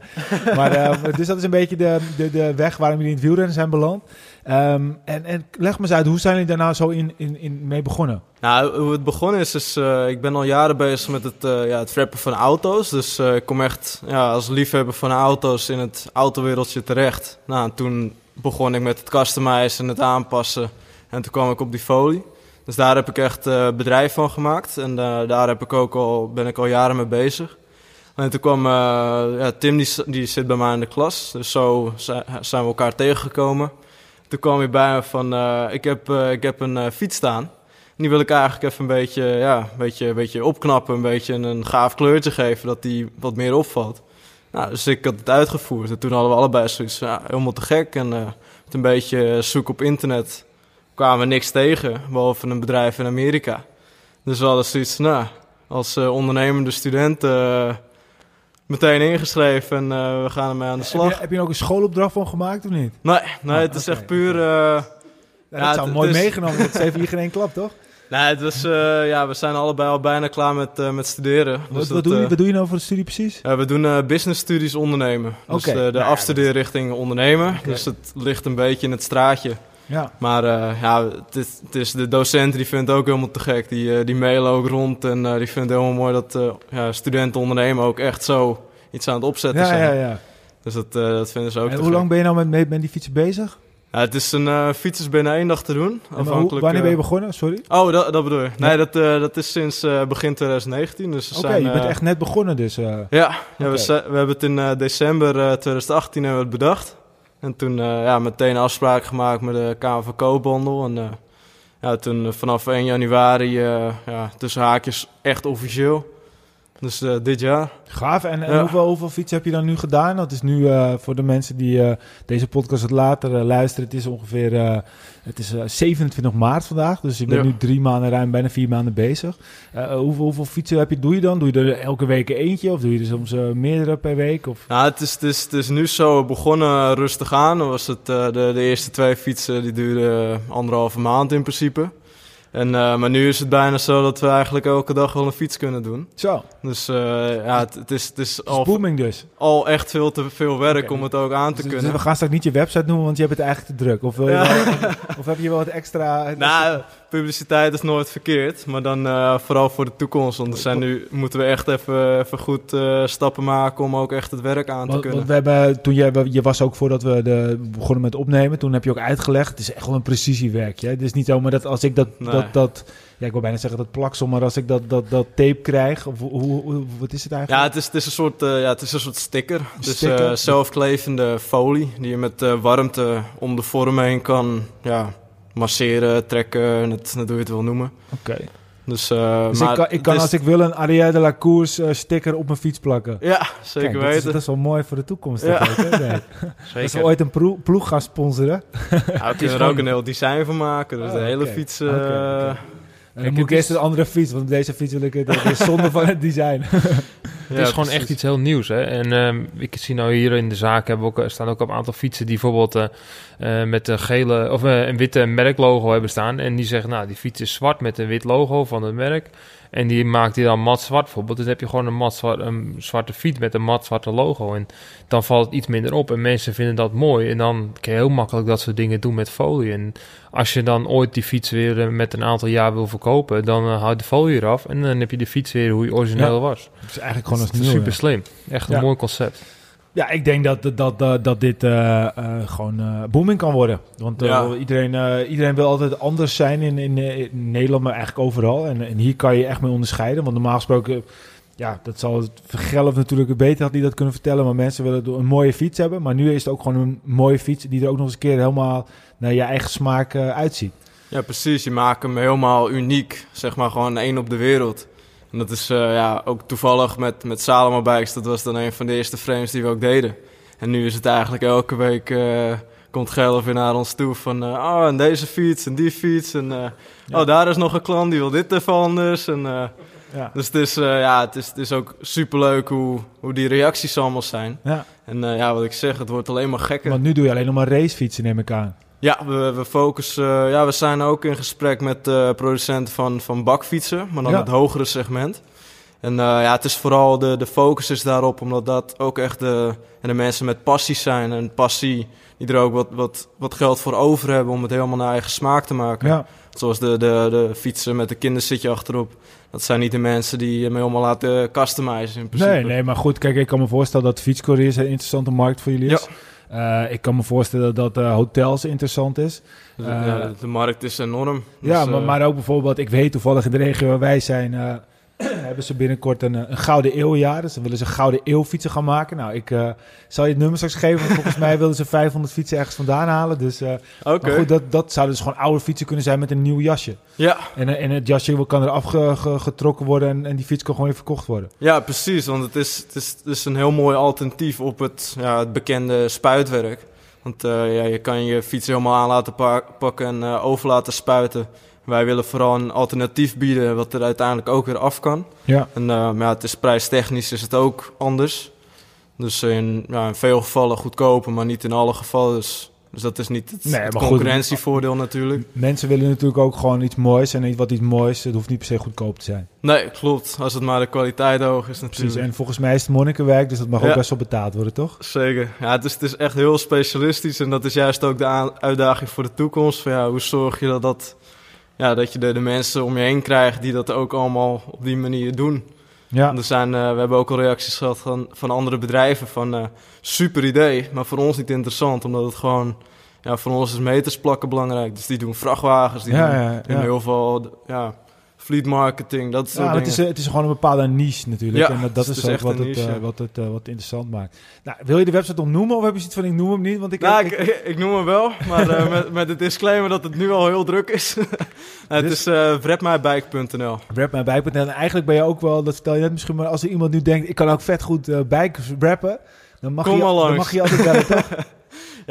Maar, eh, (laughs) dus dat is een beetje de, de, de weg waarom jullie in het wielrennen zijn beland. Ehm, en, en leg me eens uit, hoe zijn jullie daar nou zo in, in, in mee begonnen? Nou, hoe het begonnen is, is eh, ik ben al jaren bezig met het, eh ja, het rappen van auto's. Dus eh, ik kom echt ja, als liefhebber van auto's in het autowereldje terecht. Nou, en toen begon ik met het customizen en het aanpassen. En toen kwam ik op die folie. Dus daar heb ik echt bedrijf van gemaakt. En daar heb ik ook al, ben ik al jaren mee bezig. En toen kwam ja, Tim, die, die zit bij mij in de klas. Dus zo zi- zijn we elkaar tegengekomen. Toen kwam hij bij me van, eh, ik, heb, eh, ik heb een eh, fiets staan. Die wil ik eigenlijk even een beetje, ja, een beetje, een beetje opknappen, een beetje een gaaf kleurtje geven, dat die wat meer opvalt. Nou, dus ik had het uitgevoerd en toen hadden we allebei zoiets ja, helemaal te gek. En eh, met een beetje zoek op internet kwamen we niks tegen, behalve een bedrijf in Amerika. Dus we hadden zoiets nou, als ondernemende student eh, meteen ingeschreven en eh, we gaan ermee aan de Heb je, slag. heb je er ook een schoolopdracht van gemaakt of niet? Nee, nee Oh, het is echt puur... eh, Ja, Ja, dat zou het- mooi dus- meegenomen. Dat is even hier geen één klap, toch? (laughs) Nee, het was, eh, ja, we zijn allebei al bijna klaar met, eh, met studeren. Wat, Dus wat, dat, doe je, eh, wat doe je nou voor de studie precies? we doen eh business studies ondernemen. Dus Oké, eh, de nou afstudeerrichting ondernemen. Dus het ligt een beetje in het straatje. Ja. Maar eh, ja, het is, het is de docent die vindt het ook helemaal te gek. Die, eh, die mailen ook rond en eh, die vindt het helemaal mooi dat ja, studenten ondernemen ook echt zo iets aan het opzetten Ja, zijn. ja, ja. Dus dat, dat vinden ze ook En hoe gek. lang ben je nou met, met, met die fietsen bezig? Ja, het is een eh fiets is binnen één dag te doen. Hoe- Afhankelijk, wanneer ben je begonnen? Sorry. Oh, dat, dat bedoel je. Nee, Ja. dat, dat is sinds begin 2019. Dus Oké, je bent echt net begonnen dus. Ja, ja we, we hebben het in december eh, 2018 hebben we het bedacht. En toen eh, ja, meteen afspraak gemaakt met de Koophandel. En eh, ja, toen eh, vanaf 1 januari, ja, tussen haakjes, echt officieel. Dus eh, dit jaar. Gaaf. En, en Ja. hoeveel, hoeveel fietsen heb je dan nu gedaan? Dat is nu eh, voor de mensen die eh, deze podcast wat later luisteren. Het is ongeveer het is, eh, 27 maart vandaag. Dus je bent Ja. nu drie maanden, ruim bijna vier maanden bezig. Hoeveel, hoeveel fietsen heb je, doe je dan? Doe je er elke week eentje? Of doe je er soms meerdere per week? Of? Nou, het is, het, is, het is nu zo begonnen rustig aan. Dan was het, de, de eerste twee fietsen die duurden anderhalve maand in principe. En, eh, maar nu is het bijna zo dat we eigenlijk elke dag wel een fiets kunnen doen. Zo, Dus eh, ja, het, het is, het is het is al, booming dus. al echt veel te veel werk om het ook aan te Dus- kunnen. dus we gaan straks niet je website noemen, want je hebt het eigenlijk te druk. Of, wil je Ja. (laughs) wel- of heb je wel wat extra... Nou, publiciteit is nooit verkeerd, maar dan eh, vooral voor de toekomst. Want er zijn nu moeten we echt even, even goed eh, stappen maken om ook echt het werk aan te Want, kunnen. want we hebben, toen jij, je was ook voordat we de, begonnen met opnemen, toen heb je ook uitgelegd, het is echt wel een precisiewerkje. Het is niet zomaar dat als ik dat, Nee. dat, dat ja, ik wil bijna zeggen dat plaksel, maar als ik dat, dat, dat tape krijg, of hoe, hoe, wat is het Ja, eigenlijk? het is, het is een soort, eh, ja, het is een soort sticker. Sticker. eh, zelfklevende folie die je met warmte om de vorm heen kan ja, masseren, trekken, net, net hoe je het wil noemen. Oké. Dus, eh, Dus maar ik kan, ik kan is- als ik wil een Arrière de la Course eh, sticker op mijn fiets plakken. Ja, zeker Kijk, dat is, weten. dat is wel mooi voor de toekomst. Ja. Nee. (laughs) Als we Zeker. ooit een ploeg gaan sponsoren, Ja, we kunnen (laughs) er ook een heel design van maken. Dus Oh, de hele oké. fiets... eh. En dan moet ik eerst een andere fiets, want deze fiets wil ik het, is zonde van het design. (laughs) (laughs) Het is gewoon echt iets heel nieuws. Hè? En ehm, ik zie nou hier in de zaak hebben we ook, staan ook een aantal fietsen die bijvoorbeeld eh, eh, met een gele of eh, een witte merklogo hebben staan. En die zeggen, nou, die fiets is zwart met een wit logo van het merk. En die maakt die dan mat zwart bijvoorbeeld. Dus dan heb je gewoon een mat zwart, een zwarte fiets met een mat zwarte logo. En dan valt het iets minder op. En mensen vinden dat mooi. En dan kan je heel makkelijk dat soort dingen doen met folie. En als je dan ooit die fiets weer eh, met een aantal jaar wil verkopen, dan uh, houd de folie eraf. En dan heb je de fiets weer hoe je origineel Ja. was. Het is eigenlijk gewoon Dat is nieuw. super ja. slim. Echt een Ja. mooi concept. Ja, ik denk dat, dat, dat, dat dit eh, eh, gewoon eh, booming kan worden. Want Ja. iedereen, iedereen wil altijd anders zijn in, in, in Nederland, maar eigenlijk overal. En, en hier kan je echt mee onderscheiden. Want normaal gesproken, ja, dat zal het Vergelf natuurlijk beter had die dat kunnen vertellen. Maar mensen willen een mooie fiets hebben. Maar nu is het ook gewoon een mooie fiets die er ook nog eens een keer helemaal naar je eigen smaak uitziet. Ja, precies. Je maakt hem helemaal uniek. Zeg maar gewoon één op de wereld. En dat is eh, ja, ook toevallig met, met Salomon Bikes. Dat was dan een van de eerste frames die we ook deden. En nu is het eigenlijk elke week... eh, komt Gelf weer naar ons toe van... eh, oh, en deze fiets en die fiets. En Ja. oh, daar is nog een klant die wil dit even anders. En, eh, Ja. dus het is, ja, het, is, het is ook superleuk hoe, hoe die reacties allemaal zijn. Ja, En ja, wat ik zeg, het wordt alleen maar gekker. want nu doe je alleen nog maar racefietsen, neem ik aan. Ja, we, we focussen. eh, ja, we zijn ook in gesprek met eh, producenten van, van bakfietsen, maar dan Ja. het hogere segment. En eh, ja, het is vooral de, de focus is daarop, omdat dat ook echt de, en de mensen met passie zijn. En passie die er ook wat, wat, wat geld voor over hebben om het helemaal naar eigen smaak te maken. Ja, Zoals de, de, de fietsen met een kinderzitje achterop. Dat zijn niet de mensen die hem helemaal laten customizen in principe. Nee, nee, maar goed, kijk, ik kan me voorstellen dat fietscouriers een interessante markt voor jullie is. Eh, ik kan me voorstellen dat eh, hotels interessant is. Eh, de, de markt is enorm. ja, Dus, maar, maar ook bijvoorbeeld, ik weet toevallig in de regio waar wij zijn, (clears throat) hebben ze binnenkort een, eh, een Gouden Eeuwjaar. Dus dan willen ze Gouden Eeuw fietsen gaan maken. Nou, ik eh, zal je het nummer straks geven, want volgens mij willen ze (laughs) 500 fietsen ergens vandaan halen. Dus, maar goed, dat, dat zouden dus gewoon oude fietsen kunnen zijn met een nieuw jasje. Ja, En, en het jasje kan er afgetrokken worden en, en die fiets kan gewoon weer verkocht worden. Ja, precies. Want het is, het is, het is een heel mooi alternatief op het, ja, het bekende spuitwerk. Want ja, je kan je fiets helemaal aan laten pa- pakken en over laten spuiten. Wij willen vooral een alternatief bieden wat er uiteindelijk ook weer af kan. Ja. En eh, maar ja, het is prijstechnisch is het ook anders. Dus in, ja, in veel gevallen goedkoper, maar niet in alle gevallen. Dus, dus dat is niet het, Nee, het maar goed, concurrentievoordeel natuurlijk. Mensen willen natuurlijk ook gewoon iets moois. En iets wat iets moois, het hoeft niet per se goedkoop te zijn. Nee, klopt. Als het maar de kwaliteit hoog is natuurlijk. Precies. En volgens mij is het monnikenwerk, dus dat mag ook best wel betaald worden, toch? Zeker. Ja, het is, het is echt heel specialistisch en dat is juist ook de uitdaging voor de toekomst. Van, ja, hoe zorg je dat, dat, ja, dat je de, de mensen om je heen krijgt die dat ook allemaal op die manier doen. Ja. Er zijn, eh, we hebben ook al reacties gehad van, van andere bedrijven van eh, super idee, maar voor ons niet interessant. Omdat het gewoon, ja, voor ons is meters plakken belangrijk. Dus die doen vrachtwagens, die Ja, doen, ja, doen ja. heel veel ja, fleet marketing, dat soort Ja, dingen. het, is, het is gewoon een bepaalde niche natuurlijk. Ja, en dat, (laughs) is, is ook echt wat het, niche, eh, wat het eh, wat interessant maakt. Nou, wil je de website opnoemen of heb je zoiets van ik noem hem niet? Want ik, nou, ik- ik, (laughs) ik noem hem wel, maar eh, met, met het disclaimer dat het nu al heel druk is. (laughs) het Dus- is eh wrapmybike.nl. En eigenlijk ben je ook wel, dat vertel je net misschien, maar als er iemand nu denkt, ik kan ook vet goed eh bikes rappen, dan mag, Kom je, dan langs. mag je altijd bellen, toch?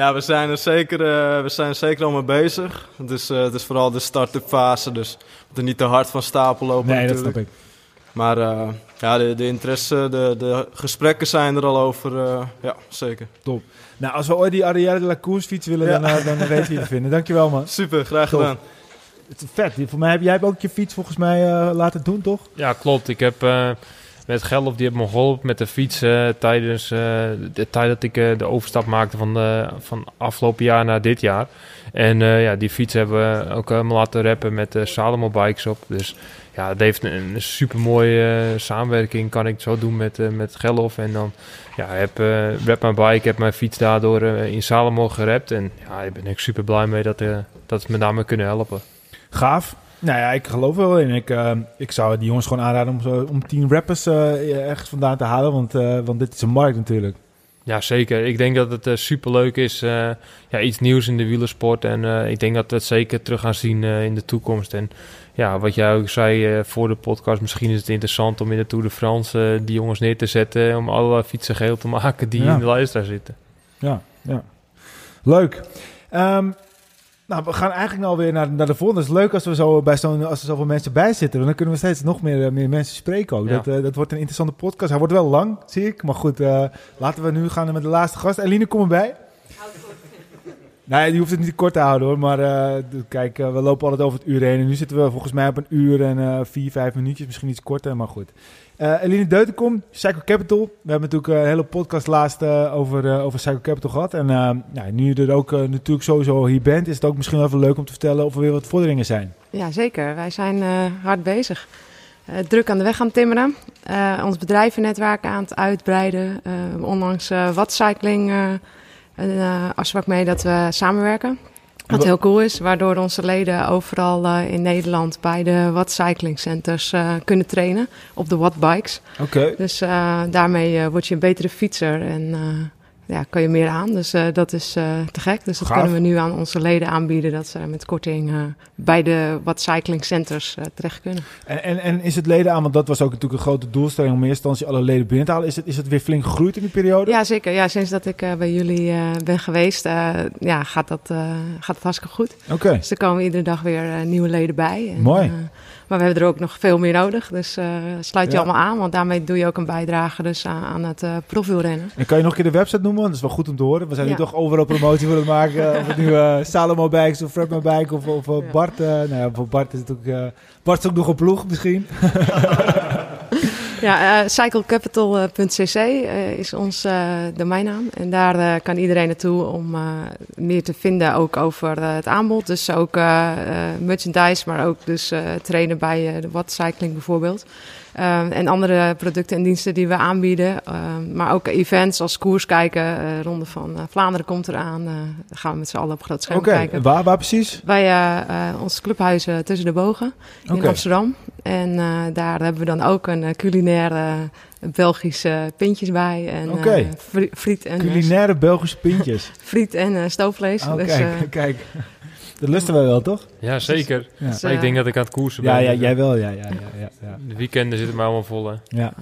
Ja, we zijn er zeker, eh, we zijn er zeker al mee bezig. Het is, eh, het is vooral de start-up fase, dus we moeten niet te hard van stapel lopen Nee, dat natuurlijk. snap ik. Maar eh, ja, de, de interesse, de, de gesprekken zijn er al over. eh, ja, zeker. Nou, als we ooit die Arrière de la Course fiets willen, Ja. dan, dan weten we je te vinden. Dankjewel, man. Super, graag Tof. gedaan. Het is vet. Voor mij heb jij hebt ook je fiets volgens mij eh, laten doen, toch? Ja, klopt. Ik heb met Gelf, die heeft me geholpen met de fiets eh, tijdens eh, de tijd dat ik eh, de overstap maakte van, de, van afgelopen jaar naar dit jaar. En ja, die fiets hebben we ook helemaal laten rappen met Salomo Bikes op. Dus ja, het heeft een, super mooie samenwerking, kan ik zo doen met, eh met Gelf. En dan ja, heb eh Rap My Bike, heb mijn fiets daardoor in Salomo gerapt. En ja, daar ben ik super blij mee dat, dat ze me daarmee kunnen helpen. Gaaf. Nou ja, ik geloof er wel in. Ik, eh, ik zou die jongens gewoon aanraden om, zo- om tien rappers eh, ergens vandaan te halen, want, eh, want dit is een markt natuurlijk. Ja, zeker. Ik denk dat het super superleuk is. ja, iets nieuws in de wielersport. En ik denk dat we het zeker terug gaan zien in de toekomst. En ja, wat jij ook zei voor de podcast. Misschien is het interessant om in de Tour de France die jongens neer te zetten. Om alle fietsen geel te maken die Ja. in de lijst daar zitten. Ja, ja. Leuk. Ehm, nou, we gaan eigenlijk nou weer naar, naar de volgende. Het is leuk als, we zo bij zo'n, als er zoveel mensen bij zitten. want Dan kunnen we steeds nog meer, eh, meer mensen spreken ook. Ja. Dat, eh, dat wordt een interessante podcast. Hij wordt wel lang, zie ik. Maar goed, eh, laten we nu gaan met de laatste gast. Eline, kom erbij. (laughs) Nee, je hoeft het niet kort te houden hoor. Maar eh, kijk, we lopen altijd over het uur heen. En nu zitten we volgens mij op een uur en eh, vier, vijf minuutjes. Misschien iets korter, maar goed. Eh Eline Deutenkom, Psycho Capital. We hebben natuurlijk eh, een hele podcast laatst eh, over, over Psycho Capital gehad. En nu je er ook natuurlijk sowieso hier bent, is het ook misschien wel even leuk om te vertellen of er weer wat vorderingen zijn. Ja, zeker. Wij zijn hard bezig. Druk aan de weg aan het timmeren. Ons bedrijvennetwerk aan het uitbreiden. Onlangs eh, afspraak mee dat we samenwerken. Wat wa- heel cool is, waardoor onze leden overal eh, in Nederland bij de Wattcycling Centers eh, kunnen trainen op de Wattbikes. Oké. Dus eh, daarmee word je een betere fietser en ja, kan je meer aan. Dus eh, dat is eh, te gek. Dus dat Gaaf. kunnen we nu aan onze leden aanbieden. Dat ze met korting eh, bij de wat cycling centers eh, terecht kunnen. En, en, en is het leden aan, want dat was ook natuurlijk een grote doelstelling om in eerste instantie alle leden binnen te halen. Is het, is het weer flink gegroeid in die periode? Ja, zeker. Ja, sinds dat ik bij jullie ben geweest, ja, gaat, dat, gaat het hartstikke goed. Oké. Dus er komen iedere dag weer nieuwe leden bij. En, Mooi. Maar we hebben er ook nog veel meer nodig. Dus eh, sluit je Ja. allemaal aan, want daarmee doe je ook een bijdrage dus aan, aan het eh profielrennen. En kan je nog een keer de website noemen? Want dat is wel goed om te horen. We zijn nu toch overal promotie voor het maken. Of het nu eh Salomo Bikes of Fredman Bike of, of. Bart. nou ja, voor Bart is het ook... Bart is ook nog een ploeg misschien. (laughs) Ja, eh cyclecapital.cc eh, is ons eh, domeinnaam. En daar kan iedereen naartoe om meer te vinden ook over het aanbod. Dus ook merchandise, maar ook dus trainen bij de Watt Cycling bijvoorbeeld. Eh, en andere producten en diensten die we aanbieden. Eh, maar ook events als koers kijken. eh, Ronde van eh, Vlaanderen komt eraan. Daar gaan we met z'n allen op groot scherm kijken. en waar, waar precies? Bij ons clubhuizen tussen de bogen in. Amsterdam. En daar hebben we dan ook een culinaire Belgische pintjes bij. En friet en, Culinaire Belgische pintjes. (laughs) friet en stoofvlees. Oh, dus, kijk, (laughs) kijk. Dat lusten wij wel, toch? Ja, zeker. Ja, Dus, Maar ik denk dat ik aan het koersen ben. ja, ja dus, jij wel. Ja, ja, ja, ja, ja. De weekenden zitten mij allemaal vol. Hè. ja.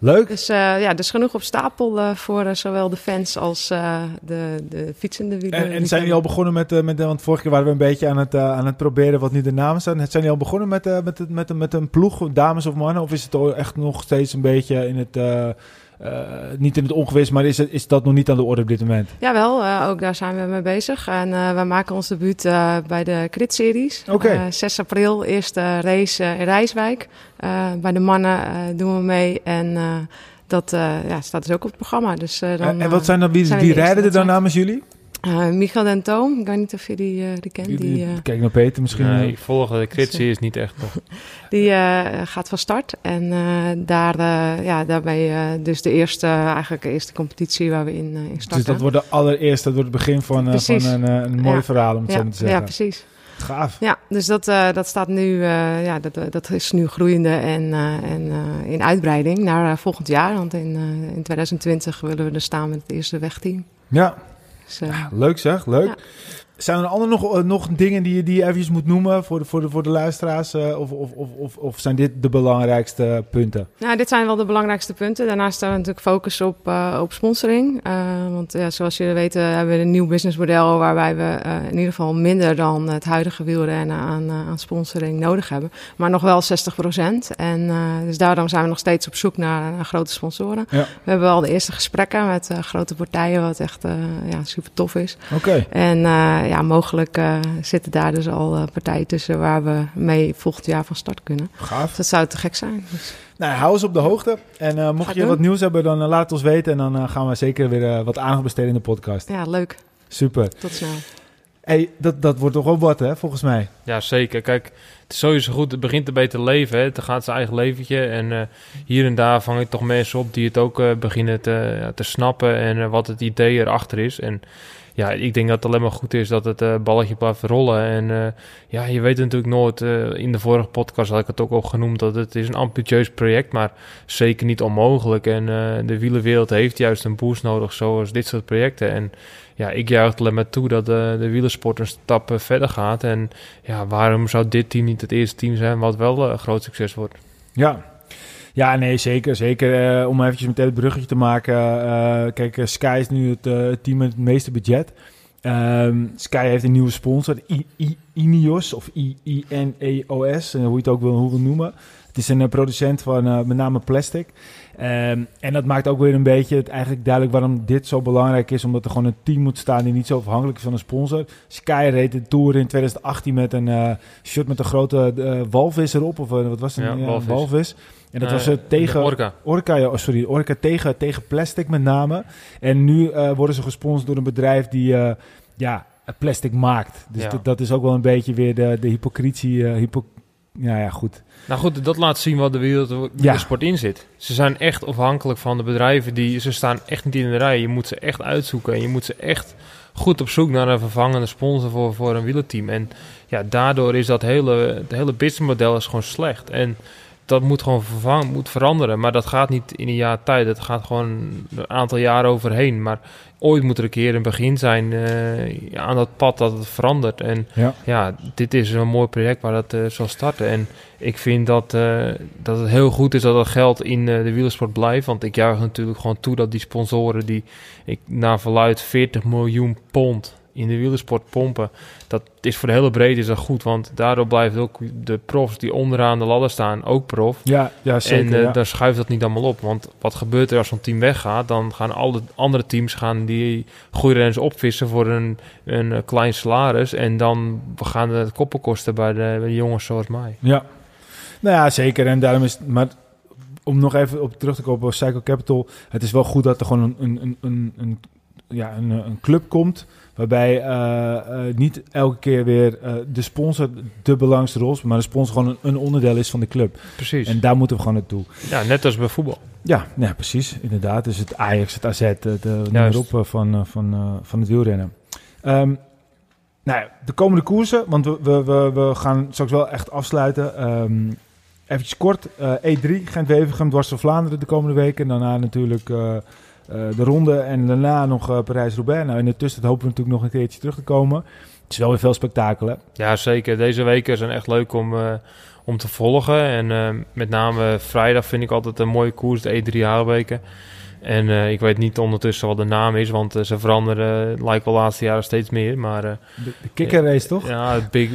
Leuk. dus eh, ja, dus genoeg op stapel eh, voor eh, zowel de fans als eh, de, de fietsende wielen. En, en zijn jullie al begonnen met, eh, met de, want vorige keer waren we een beetje aan het, aan het proberen wat nu de namen zijn. Zijn jullie al begonnen met, eh, met, het- met, met een ploeg, dames of mannen? Of is het al echt nog steeds een beetje in het, niet in het ongewis, maar is, is dat nog niet aan de orde op dit moment? Jawel, eh, ook daar zijn we mee bezig. En eh, we maken ons debuut eh, bij de Crit-series. Eh, 6 april, eerste race eh, in Rijswijk. Eh, bij de mannen eh, doen we mee. En eh, dat eh, ja, staat dus ook op het programma. Dus, eh, dan, en, en wat zijn dan, wie, wie rijden er dan namens jullie? Eh, Michael Dentoom, ik weet niet of je die, eh, die kent. Die, Die- eh, Kijk naar Peter misschien. Nee, eh, ik volg de critsie is niet echt nog. (laughs) die eh, gaat van start. En eh, daar, eh, ja, daarbij eh, dus de eerste, eigenlijk de eerste competitie waar we in, eh, in starten. dus dat wordt de allereerste, dat wordt het begin van, eh, een, eh, een mooi Ja. verhaal, om het zo ja, maar te ja, zeggen. precies. Gaaf. Ja, dus dat, eh, dat staat nu, eh, ja, dat, dat is nu groeiende en, eh, en eh, in uitbreiding naar eh, volgend jaar. Want in, eh, in 2020 willen we er staan met het eerste wegteam. Ja, Dus, eh, leuk zeg, leuk. Ja. Zijn er andere nog, eh, nog dingen die, je- die je eventjes moet noemen voor de, voor de, voor de luisteraars? eh, of, of, of, of, of zijn dit de belangrijkste punten? Nou, dit zijn wel de belangrijkste punten. Daarnaast staan we natuurlijk focus op, eh, op sponsoring. Want ja, zoals jullie weten hebben we een nieuw businessmodel waarbij we in ieder geval minder dan het huidige wielrennen aan, aan sponsoring nodig hebben. Maar nog wel 60% En dus daarom zijn we nog steeds op zoek naar, naar grote sponsoren. Ja. We hebben al de eerste gesprekken met grote partijen, wat echt ja, super tof is. Oké, En ja, mogelijk eh, zitten daar dus al eh, partijen tussen waar we mee volgend jaar van start kunnen. gaaf. Dat zou te gek zijn. Dus, Nou, hou ons op de hoogte. En eh, mocht je doen. wat nieuws hebben, dan eh, laat het ons weten. En dan eh, gaan we zeker weer eh, wat aandacht besteden in de podcast. ja, leuk. Super. Tot snel. Hey, dat, dat wordt toch wel wat, hè, volgens mij. Ja, zeker. Kijk, het is sowieso goed. Het begint een beetje te leven. Hè. Het gaat zijn eigen leventje. En eh, hier en daar vang ik toch mensen op die het ook eh, beginnen te, ja, te snappen. En eh, wat het idee erachter is. En ja, ik denk dat het alleen maar goed is dat het eh, balletje blijft rollen. En eh, ja, je weet natuurlijk nooit. eh, in de vorige podcast had ik het ook al genoemd. Dat het is een ambitieus project. Maar zeker niet onmogelijk. En de wielerwereld heeft juist een boost nodig. Zoals dit soort projecten. En ja, ik juich er alleen maar toe dat de wielersport een stap verder gaat. En ja, waarom zou dit team niet het eerste team zijn wat wel een groot succes wordt? Ja. Ja, nee, zeker. Zeker eh, om eventjes meteen het bruggetje te maken. eh, kijk, eh, Sky is nu het team met het meeste budget. Ehm, Sky heeft een nieuwe sponsor, I- I- Ineos of I-N-E-O-S, hoe je het ook wil, hoe wil noemen. Het is een producent van met name plastic. Ehm, en dat maakt ook weer een beetje het eigenlijk duidelijk waarom dit zo belangrijk is. Omdat er gewoon een team moet staan die niet zo afhankelijk is van een sponsor. Sky reed de Tour in 2018 met een eh, shirt met een grote eh, walvis erop. Of eh, wat was het? Ja, walvis. walvis. En dat was uh, tegen... Orca. Orca, ja, oh, sorry, Orca tegen, tegen plastic met name. En nu worden ze gesponsord door een bedrijf die ja, plastic maakt. Dus Ja. dat, dat is ook wel een beetje weer de, de hypocrisie. hypo, ja, ja, goed. Nou goed, dat laat zien wat de wereld- wielersport in zit. Ze zijn echt afhankelijk van de bedrijven. Die, ze staan echt niet in de rij. Je moet ze echt uitzoeken. En je moet ze echt goed op zoek naar een vervangende sponsor voor, voor een wielerteam. En ja, daardoor is dat hele, het hele businessmodel is gewoon slecht. En dat moet gewoon vervangen, moet veranderen. Maar dat gaat niet in een jaar tijd. Dat gaat gewoon een aantal jaren overheen. Maar ooit moet er een keer een begin zijn eh, aan dat pad dat het verandert. En Ja. ja, dit is een mooi project waar dat eh, zal starten. En ik vind dat, eh, dat het heel goed is dat dat geld in de wielersport blijft. Want ik juich natuurlijk gewoon toe dat die sponsoren die ik naar verluid 40 miljoen pond in de wielersport pompen. Dat is voor de hele breedte is dat goed. Want daardoor blijft ook de profs die onderaan de ladder staan ook prof. Ja, ja zeker. en ja. daar schuift dat niet allemaal op. Want wat gebeurt er als zo'n team weggaat? Dan gaan alle andere teams gaan die goede renners opvissen voor een, een eh, klein salaris. En dan gaan de koppenkosten bij de, bij de jongens zoals mij. Ja, nou ja, zeker. En daarom is maar om nog even op terug te komen op Cycle Capital. Het is wel goed dat er gewoon een, een, een, een, ja, een, een club komt. Waarbij eh, eh, niet elke keer weer eh, de sponsor de belangrijkste rol is. Maar de sponsor gewoon een, een onderdeel is van de club. Precies. En daar moeten we gewoon naartoe. ja, net als bij voetbal. Ja, nee, precies. Inderdaad. Dus het Ajax, het AZ, het uh, noem op van, van, eh, van het wielrennen. Ehm, nou ja, de komende koersen, want we, we, we, we gaan straks wel echt afsluiten. Ehm eventjes kort, eh, E3, Gent-Wevergem, dwars door Vlaanderen de komende weken. Daarna natuurlijk de ronde en daarna nog eh, Parijs-Roubaix. Nou, in de tussentijd hopen we natuurlijk nog een keertje terug te komen. Het is wel weer veel spektakel, hè? Ja, zeker. Deze weken zijn echt leuk om, eh, om te volgen. En eh, met name vrijdag vind ik altijd een mooie koers, de E3 Haarweken. En eh, ik weet niet ondertussen wat de naam is, want eh, ze veranderen, eh, lijkt wel de laatste jaren steeds meer. Maar eh, De, de kikkerrace, toch? ja, Bing,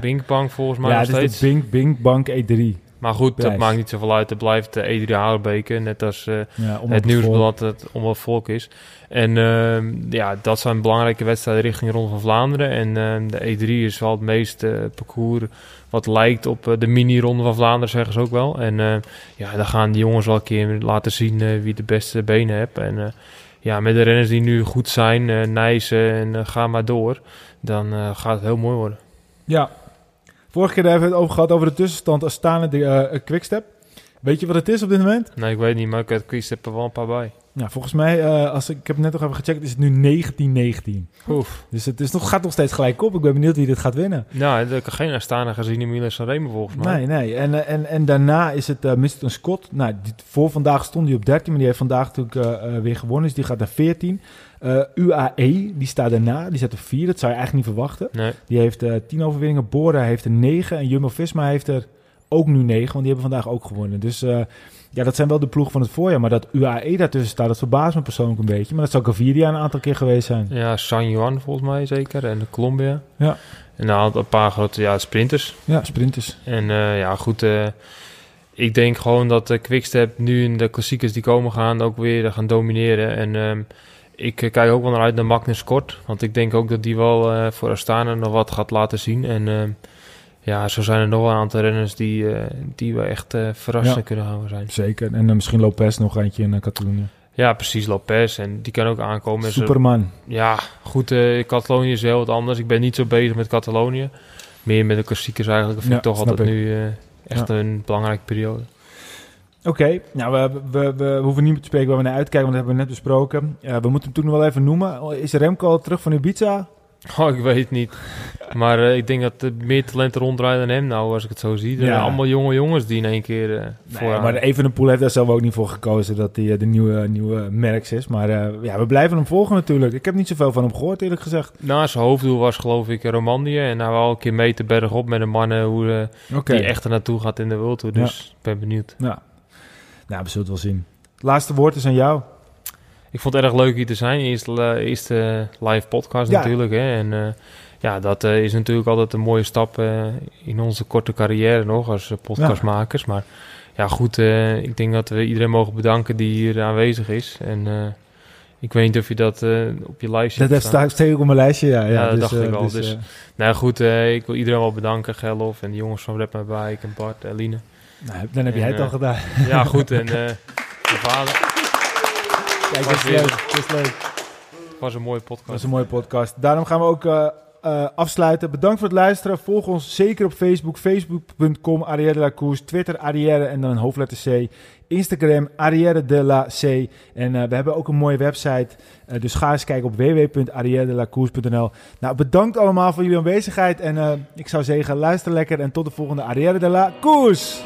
Bing (laughs) Bang volgens mij Ja, nog het is steeds. de Bing, Bing Bank E3. Maar goed, dat maakt niet zoveel uit. Het blijft de E3 Haarbeke, net als eh, Ja, het nieuwsblad dat het om wat volk is. En ehm, ja, dat zijn belangrijke wedstrijden richting Ronde van Vlaanderen. En ehm, de E3 is wel het meest eh, parcours wat lijkt op eh, de mini-ronde van Vlaanderen, zeggen ze ook wel. En eh, ja, dan gaan die jongens wel een keer laten zien eh, wie de beste benen heeft. En eh, ja, met de renners die nu goed zijn, eh Nijssen en eh, ga maar door, dan eh, gaat het heel mooi worden. Ja. Vorige keer hebben we het over gehad over de tussenstand Astana de eh, Quickstep. Weet je wat het is op dit moment? Nee, ik weet niet, maar ik heb Quickstep er wel een paar bij. Ja, volgens mij, eh, als ik, ik heb net nog even gecheckt, is het nu 1919. Oef. Dus het is nog, gaat nog steeds gelijk op. Ik ben benieuwd wie dit gaat winnen. Nou, ik heb geen Astana gezien in Milan Sanremo volgens mij. Nee, nee. En, eh, en, en daarna is het uh, Mr. Scott. Nou, die, voor vandaag stond hij op 13, maar die heeft vandaag natuurlijk weer gewonnen. Dus die gaat naar 14. Eh, UAE, die staat daarna. Die zit op 4. Dat zou je eigenlijk niet verwachten. Nee. Die heeft eh 10 overwinningen. Bora heeft er 9. En Jumbo-Visma heeft er ook nu 9. Want die hebben vandaag ook gewonnen. Dus eh, ja, dat zijn wel de ploeg van het voorjaar. Maar dat UAE daartussen staat, dat verbaast me persoonlijk een beetje. Maar dat zou Gaviria een aantal keer geweest zijn. Ja, San Juan volgens mij zeker. En de Colombia. Ja. En een, paar grote ja, sprinters. Ja, sprinters. En eh, ja, goed. eh, ik denk gewoon dat de Quickstep nu in de klassiekers die komen gaan ook weer gaan domineren. En ehm, ik eh, kijk ook wel naar uit naar Magnus Kort. Want ik denk ook dat die wel eh, voor Astana nog wat gaat laten zien. En ehm, ja, zo zijn er nog wel een aantal renners die, eh, die we echt verrassend Ja. kunnen gaan zijn. Zeker. En misschien Lopez nog eentje in uh, Catalonië. Ja, precies. Lopez. En die kan ook aankomen. Zo- Superman. Ja, goed. Catalonië is heel wat anders. Ik ben niet zo bezig met Catalonië. Meer met de klassiekers eigenlijk. Dat vind Ja, ik toch altijd ik. nu echt een belangrijke periode. Oké, nou, we, we, we, hoeven niet meer te spreken waar we naar uitkijken, want dat hebben we net besproken. Eh, we moeten hem toen nog wel even noemen. Is Remco al terug van Ibiza? Oh, ik weet het niet. Maar eh, ik denk dat er meer talenten ronddraaien dan hem nou, als ik het zo zie. Er Ja. zijn allemaal jonge jongens die in één keer eh Nee, maar even een pool heeft daar zelf ook niet voor gekozen dat hij de nieuwe, nieuwe Merks is. Maar ja, we blijven hem volgen natuurlijk. Ik heb niet zoveel van hem gehoord, eerlijk gezegd. Nou, zijn hoofddoel was geloof ik Romandie. En hij wou een keer mee te berg op met een mannen hoe die echt er naartoe gaat in de World Tour. Dus ik ben benieuwd. Ja. Nou, we zullen het wel zien. Het laatste woord is aan jou. Ik vond het erg leuk hier te zijn. Eerste, eerste live podcast Ja. natuurlijk. Hè. En eh, ja, dat eh, is natuurlijk altijd een mooie stap eh, in onze korte carrière nog als eh, podcastmakers. Maar ja, goed, eh, ik denk dat we iedereen mogen bedanken die hier aanwezig is. En eh, ik weet niet of je dat eh, op je lijstje Dat hebt heeft staan. staat steeds op mijn lijstje, ja. ja, Ja, dat dus, dacht eh, ik al, Dus, dus- eh, Nou goed, eh, ik wil iedereen wel bedanken. Gerlof en de jongens van Rep My Bike en Bart en Line. Nou, dan heb jij het al eh, gedaan. (laughs) Ja, goed. En eh mijn vader. Kijk, dat is leuk. Dat is leuk. was een mooie Dat podcast. was een mooie podcast. Daarom gaan we ook eh, eh, afsluiten. Bedankt voor het luisteren. Volg ons zeker op Facebook. Facebook.com Arrière de la Course. Twitter Arrière en dan een hoofdletter C. Instagram Arrière de la C. En eh, we hebben ook een mooie website. Eh, dus ga eens kijken op www.arrièredelacourse.nl Nou, bedankt allemaal voor jullie aanwezigheid. En eh, ik zou zeggen, luister lekker. En tot de volgende Arrière de la Course.